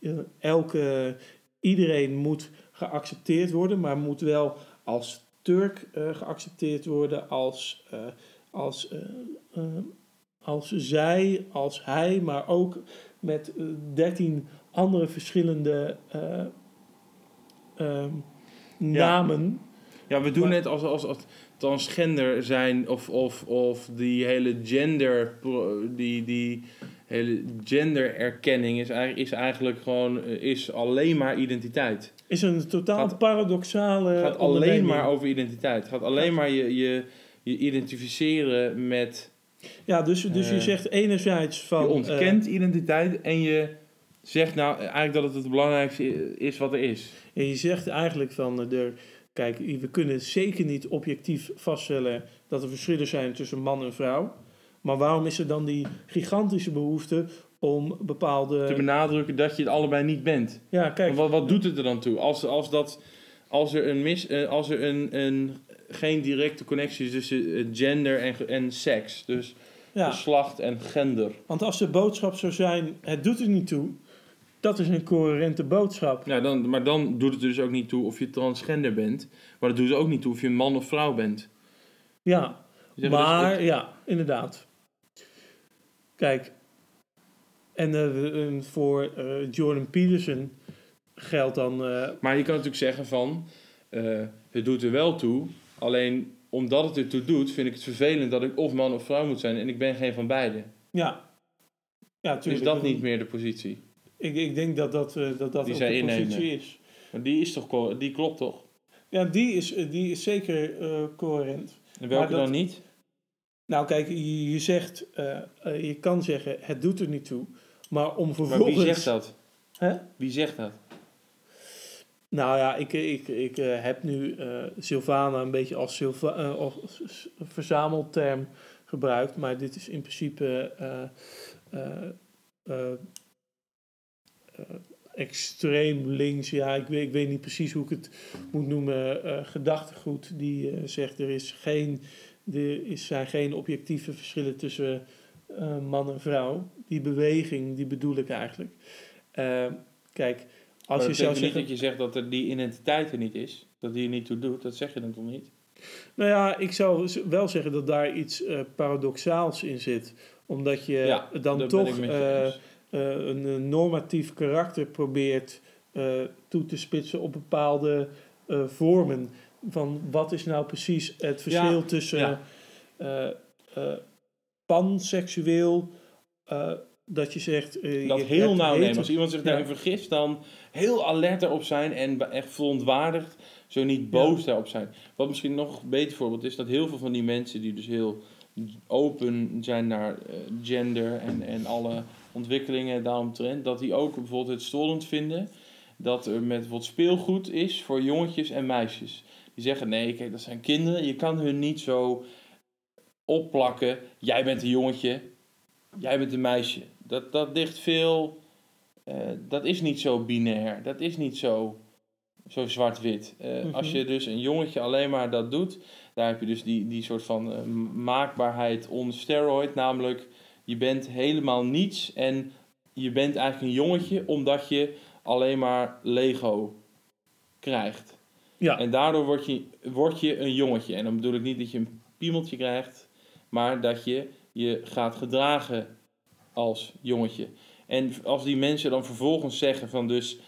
eh, elke, iedereen moet geaccepteerd worden, maar moet wel als Turk eh, geaccepteerd worden, als, eh, als, eh, als zij, als hij, maar ook met dertien andere verschillende eh, ehm, namen. Ja, we doen Maar- net als, als, als transgender zijn of, of, of die hele gender, die, die hele gendererkenning is, eigenlijk- is eigenlijk gewoon, eh, is alleen maar identiteit. Is een totaal Gaat- paradoxale. Het gaat alleen maar over identiteit. Het gaat alleen maar je, je, je identificeren met, Ja, dus, dus je Eh, zegt enerzijds van. je eh, ontkent identiteit en je zegt nou eigenlijk dat het het belangrijkste is wat er is. En je zegt eigenlijk van, er, kijk, we kunnen zeker niet objectief vaststellen dat er verschillen zijn tussen man en vrouw. Maar waarom is er dan die gigantische behoefte om bepaalde... Te benadrukken dat je het allebei niet bent. ja, kijk, wat, wat doet het er dan toe? Als, als, dat, als er, een, mis, eh, als er een, een, geen directe connectie is tussen eh, gender en, en seks. Dus ja, geslacht en gender. want als de boodschap zou zijn, het doet er niet toe, dat is een coherente boodschap. Ja, dan, maar dan doet het dus ook niet toe of je transgender bent. Maar het doet ook niet toe of je een man of vrouw bent. Ja, dus maar ja, inderdaad. Kijk, en eh, en voor eh, Jordan Peterson geldt dan... eh, maar je kan natuurlijk zeggen van, eh, het doet er wel toe. Alleen omdat het er toe doet, vind ik het vervelend dat ik of man of vrouw moet zijn. En ik ben geen van beide. ja, ja, Is tuurlijk. dat niet meer de positie? Ik, ik denk dat dat, eh, dat, dat Die ook zij de innemen. positie is. Maar die is toch, die klopt toch? Ja, die is, eh, die is zeker eh, coherent. En welke dat- dan niet? Nou, kijk, je, je zegt, je kan zeggen, het doet er niet toe. Maar om Maar vervolgens... wie zegt dat? Hè? Wie zegt dat? Nou ja, ik, ik, ik heb nu Sylvana een beetje als, Sylva, eh, als verzamelterm gebruikt. Maar dit is in principe extreem links. Ja, ik weet, ik weet niet precies hoe ik het moet noemen. eh gedachtegoed die eh, zegt er is geen, er is, zijn geen objectieve verschillen tussen eh, man en vrouw. Die beweging, die bedoel ik eigenlijk. Eh, kijk, als je zeggen... niet dat je zegt dat er die identiteit er niet is. Dat die er niet toe doet. Dat zeg je dan toch niet? Nou ja, ik zou wel zeggen dat daar iets eh, paradoxaals in zit. Omdat je Ja, dan toch eh, een, normatief karakter probeert eh, toe te spitsen op bepaalde eh, vormen. Van wat is nou precies het verschil tussen ja. panseksueel, dat je zegt... Dat je heel nauw nemen. Als iemand zich Ja. daarin vergist, dan heel alert erop zijn en echt verontwaardigd. Zo niet boos daarop zijn. Wat misschien nog een beter voorbeeld is, dat heel veel van die mensen die dus heel open zijn naar gender en, en alle ontwikkelingen daaromtrent, dat die ook bijvoorbeeld het storend vinden dat er met wat speelgoed is voor jongetjes en meisjes. Die zeggen, nee, kijk, dat zijn kinderen. Je kan hun niet zo opplakken. Jij bent een jongetje, jij bent een meisje. Dat, dat ligt veel... eh, dat is niet zo binair. Dat is niet zo, zo zwart-wit. Eh, Mhm. Als je dus een jongetje alleen maar dat doet... daar heb je dus die, die soort van eh, maakbaarheid on steroid. Namelijk, je bent helemaal niets... en je bent eigenlijk een jongetje... omdat je alleen maar Lego krijgt. Ja, En daardoor word je, word je een jongetje. En dan bedoel ik niet dat je een piemeltje krijgt, maar dat je je gaat gedragen als jongetje. En als die mensen dan vervolgens zeggen van dus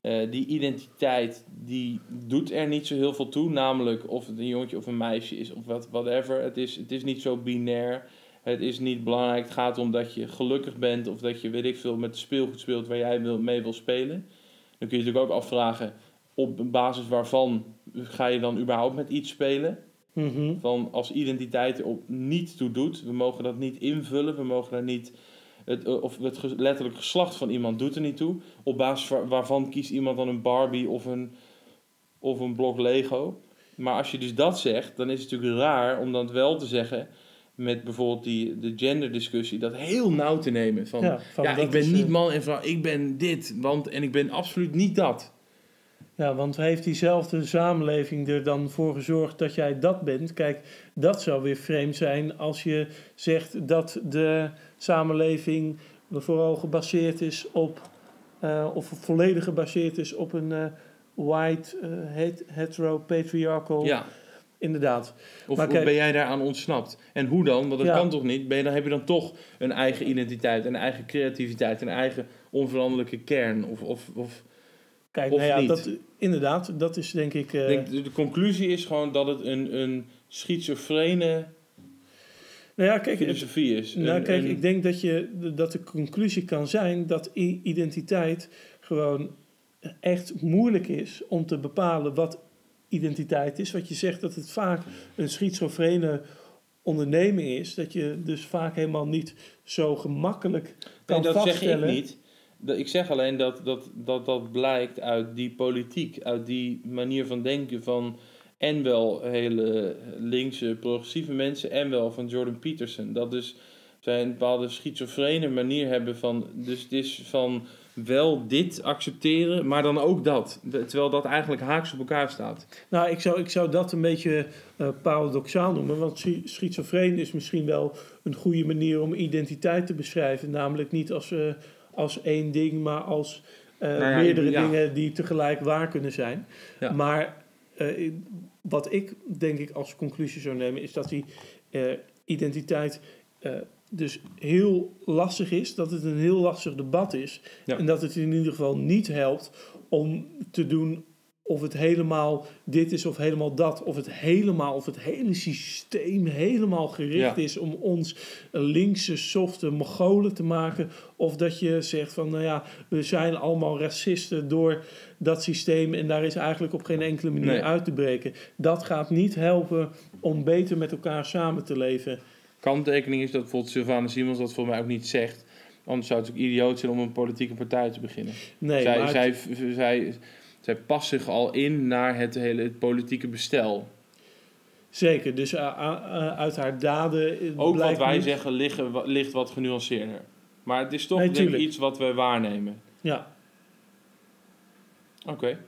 eh, die identiteit die doet er niet zo heel veel toe, namelijk of het een jongetje of een meisje is of wat, whatever. Het is, het is niet zo binair. Het is niet belangrijk. Het gaat om dat je gelukkig bent of dat je weet ik veel met speelgoed speelt waar jij wil, mee wil spelen. Dan kun je natuurlijk ook afvragen op basis waarvan ga je dan überhaupt met iets spelen? mhm. Van als identiteit er op niet toe doet, we mogen dat niet invullen, we mogen daar niet Het, eh, of het letterlijk geslacht van iemand doet er niet toe. Op basis wa- waarvan kiest iemand dan een Barbie of een, of een blok Lego. Maar als je dus dat zegt, dan is het natuurlijk raar om dan wel te zeggen... met bijvoorbeeld die, de genderdiscussie, dat heel nauw te nemen. Van, ja, van, ik ben niet eh, man en vrouw, ik ben dit. Want, en ik ben absoluut niet dat. Ja, want heeft diezelfde samenleving er dan voor gezorgd dat jij dat bent? Kijk, dat zou weer vreemd zijn als je zegt dat de samenleving vooral gebaseerd is op, eh, of volledig gebaseerd is op een eh, white, het- hetero, patriarchal. Ja. Inderdaad. Of, Maar kijk- ben jij daaraan ontsnapt? En hoe dan? Want dat Ja. kan toch niet? Ben je, dan heb je dan toch een eigen identiteit, een eigen creativiteit, een eigen onveranderlijke kern? Of, of, of Kijk, Of nou ja, niet? dat, inderdaad, dat is denk ik. eh, denk, de, conclusie is gewoon dat het een, een schizofrene nou ja, kijk, filosofie is. Nou, Een- kijk, een- ik denk dat, je, dat de conclusie kan zijn dat identiteit gewoon echt moeilijk is om te bepalen wat identiteit is. Wat je zegt dat het vaak een schizofrene onderneming is, dat je dus vaak helemaal niet zo gemakkelijk kan Nee, dat zeg ik niet. Ik zeg alleen dat dat, dat dat blijkt uit die politiek, uit die manier van denken van en wel hele linkse progressieve mensen en wel van Jordan Peterson. Dat dus zij een bepaalde schizofrene manier hebben van, dus het is van wel dit accepteren, maar dan ook dat. Terwijl dat eigenlijk haaks op elkaar staat. Nou, ik zou, ik zou dat een beetje eh, paradoxaal noemen. Want schi- schizofreen is misschien wel een goede manier om identiteit te beschrijven. Namelijk niet als, eh, als één ding, maar als eh, Nou ja, meerdere ja. dingen die tegelijk waar kunnen zijn. Ja. Maar wat ik denk ik als conclusie zou nemen, is dat die identiteit dus heel lastig is. Dat het een heel lastig debat is. Ja. En dat het in ieder geval niet helpt om te doen of het helemaal dit is of helemaal dat, of het helemaal, of het hele systeem helemaal gericht Ja. is om ons linkse, softe Mongolen te maken, of dat je zegt van, nou ja, we zijn allemaal racisten door dat systeem en daar is eigenlijk op geen enkele manier Nee. uit te breken. Dat gaat niet helpen om beter met elkaar samen te leven. Kanttekening is dat bijvoorbeeld Sylvana Simons dat voor mij ook niet zegt. Anders zou het ook idioot zijn om een politieke partij te beginnen. Nee, zij, maar zij, zij, zij past zich al in naar het hele het politieke bestel. zeker. Dus uh, uh, uh, uit haar daden eh, Ook wat wij niet- zeggen liggen, ligt wat genuanceerder. Maar het is toch Nee, denk ik, iets wat wij waarnemen. Ja, Oké.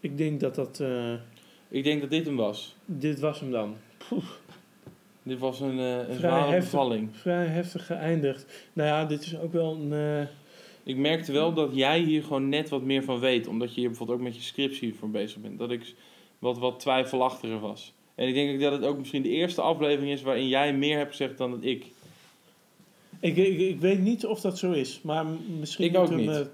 ik denk dat dat... eh, Ik denk dat dit hem was. dit was hem dan. Dit was een, eh, een Vrij zware heftig. bevalling. Vrij heftig geëindigd. Nou ja, dit is ook wel een... eh, Ik merkte wel dat jij hier gewoon net wat meer van weet. Omdat je hier bijvoorbeeld ook met je scriptie voor bezig bent. Dat ik wat, wat twijfelachtiger was. En ik denk dat het ook misschien de eerste aflevering is waarin jij meer hebt gezegd dan dat ik. ik, ik, ik weet niet of dat zo is, maar misschien Ik moeten we, eh,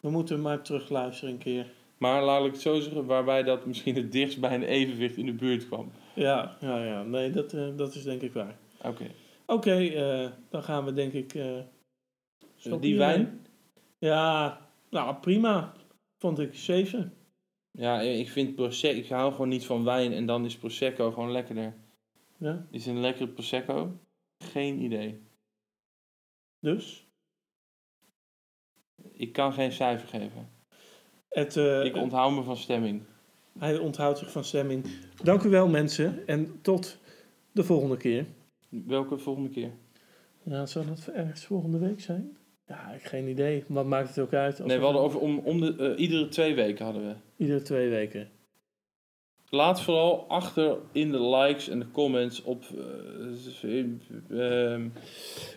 we moeten maar terugluisteren een keer. Maar laat ik het zo zeggen, waarbij dat misschien het dichtst bij een evenwicht in de buurt kwam. Ja, ja, ja. Nee, dat, eh, dat is denk ik waar. Oké. Oké, eh, dan gaan we denk ik... eh, stoppen die wijn? Ja, nou prima. Vond ik 7. Ja, ik vind Prosecco... Ik hou gewoon niet van wijn en dan is Prosecco gewoon lekkerder. Ja, Is een lekkere Prosecco? Geen idee. dus... Ik kan geen cijfer geven. Het, eh, Ik onthoud me van stemming. hij onthoudt zich van stemming. Dank u wel mensen en tot de volgende keer. Welke volgende keer? Ja, zou dat ergens volgende week zijn? Ja, ik geen idee. Wat maakt het ook uit? Nee, we hadden over om, om de, eh, iedere twee weken hadden we. Iedere twee weken. Laat vooral achter in de likes en de comments op, eh,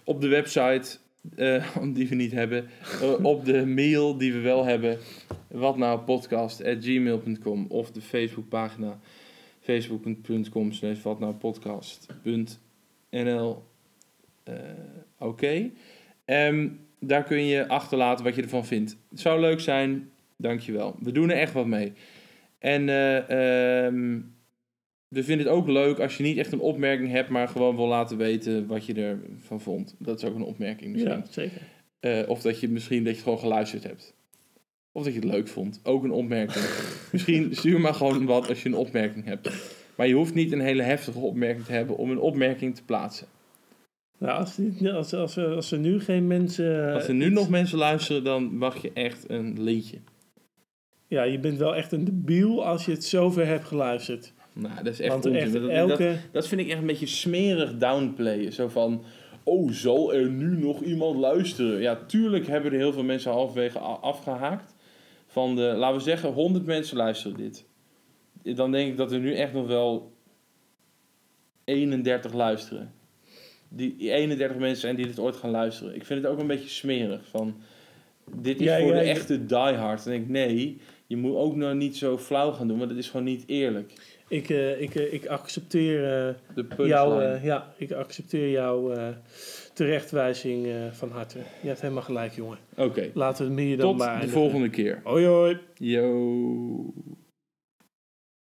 op de website, die we niet hebben, eh, op de mail die we wel hebben, wat nou podcast@gmail.com of de Facebookpagina facebook.com slash wat nou podcast.nl Eh, Oké. Ehm, daar kun je achterlaten wat je ervan vindt. Het zou leuk zijn. Dankjewel. We doen er echt wat mee. En eh, ehm, we vinden het ook leuk als je niet echt een opmerking hebt, maar gewoon wil laten weten wat je ervan vond. Dat is ook een opmerking misschien. Ja, zeker. Eh, of dat je misschien dat je gewoon geluisterd hebt. Of dat je het leuk vond. Ook een opmerking. misschien stuur maar gewoon wat als je een opmerking hebt. Maar je hoeft niet een hele heftige opmerking te hebben om een opmerking te plaatsen. Nou, als, die- als, als, er- als er nu geen mensen... Als er nu nog mensen luisteren, dan mag je echt een lintje. Ja, je bent wel echt een debiel als je het zover hebt geluisterd. Nou, dat is echt Want onzin. echt Dat- dat, elke... dat vind ik echt een beetje smerig downplayen. Zo van, oh, zal er nu nog iemand luisteren? Ja, tuurlijk hebben er heel veel mensen halverwege afgehaakt. Van de, laten we zeggen, 100 mensen luisteren dit. Dan denk ik dat er nu echt nog wel 31 luisteren. Die 31 mensen zijn die dit ooit gaan luisteren. Ik vind het ook een beetje smerig. Van, dit is Ja, voor ja, de ja. echte diehard. Dan denk ik, nee, je moet ook nou niet zo flauw gaan doen. Want dat is gewoon niet eerlijk. Ik, eh, ik, eh, ik accepteer eh, De eh, ja, ik accepteer jouw terechtwijzing van harte. Je hebt helemaal gelijk, jongen. Oké, Laten we het meer dan tot maar de eindigen. volgende keer. Hoi hoi. Yo.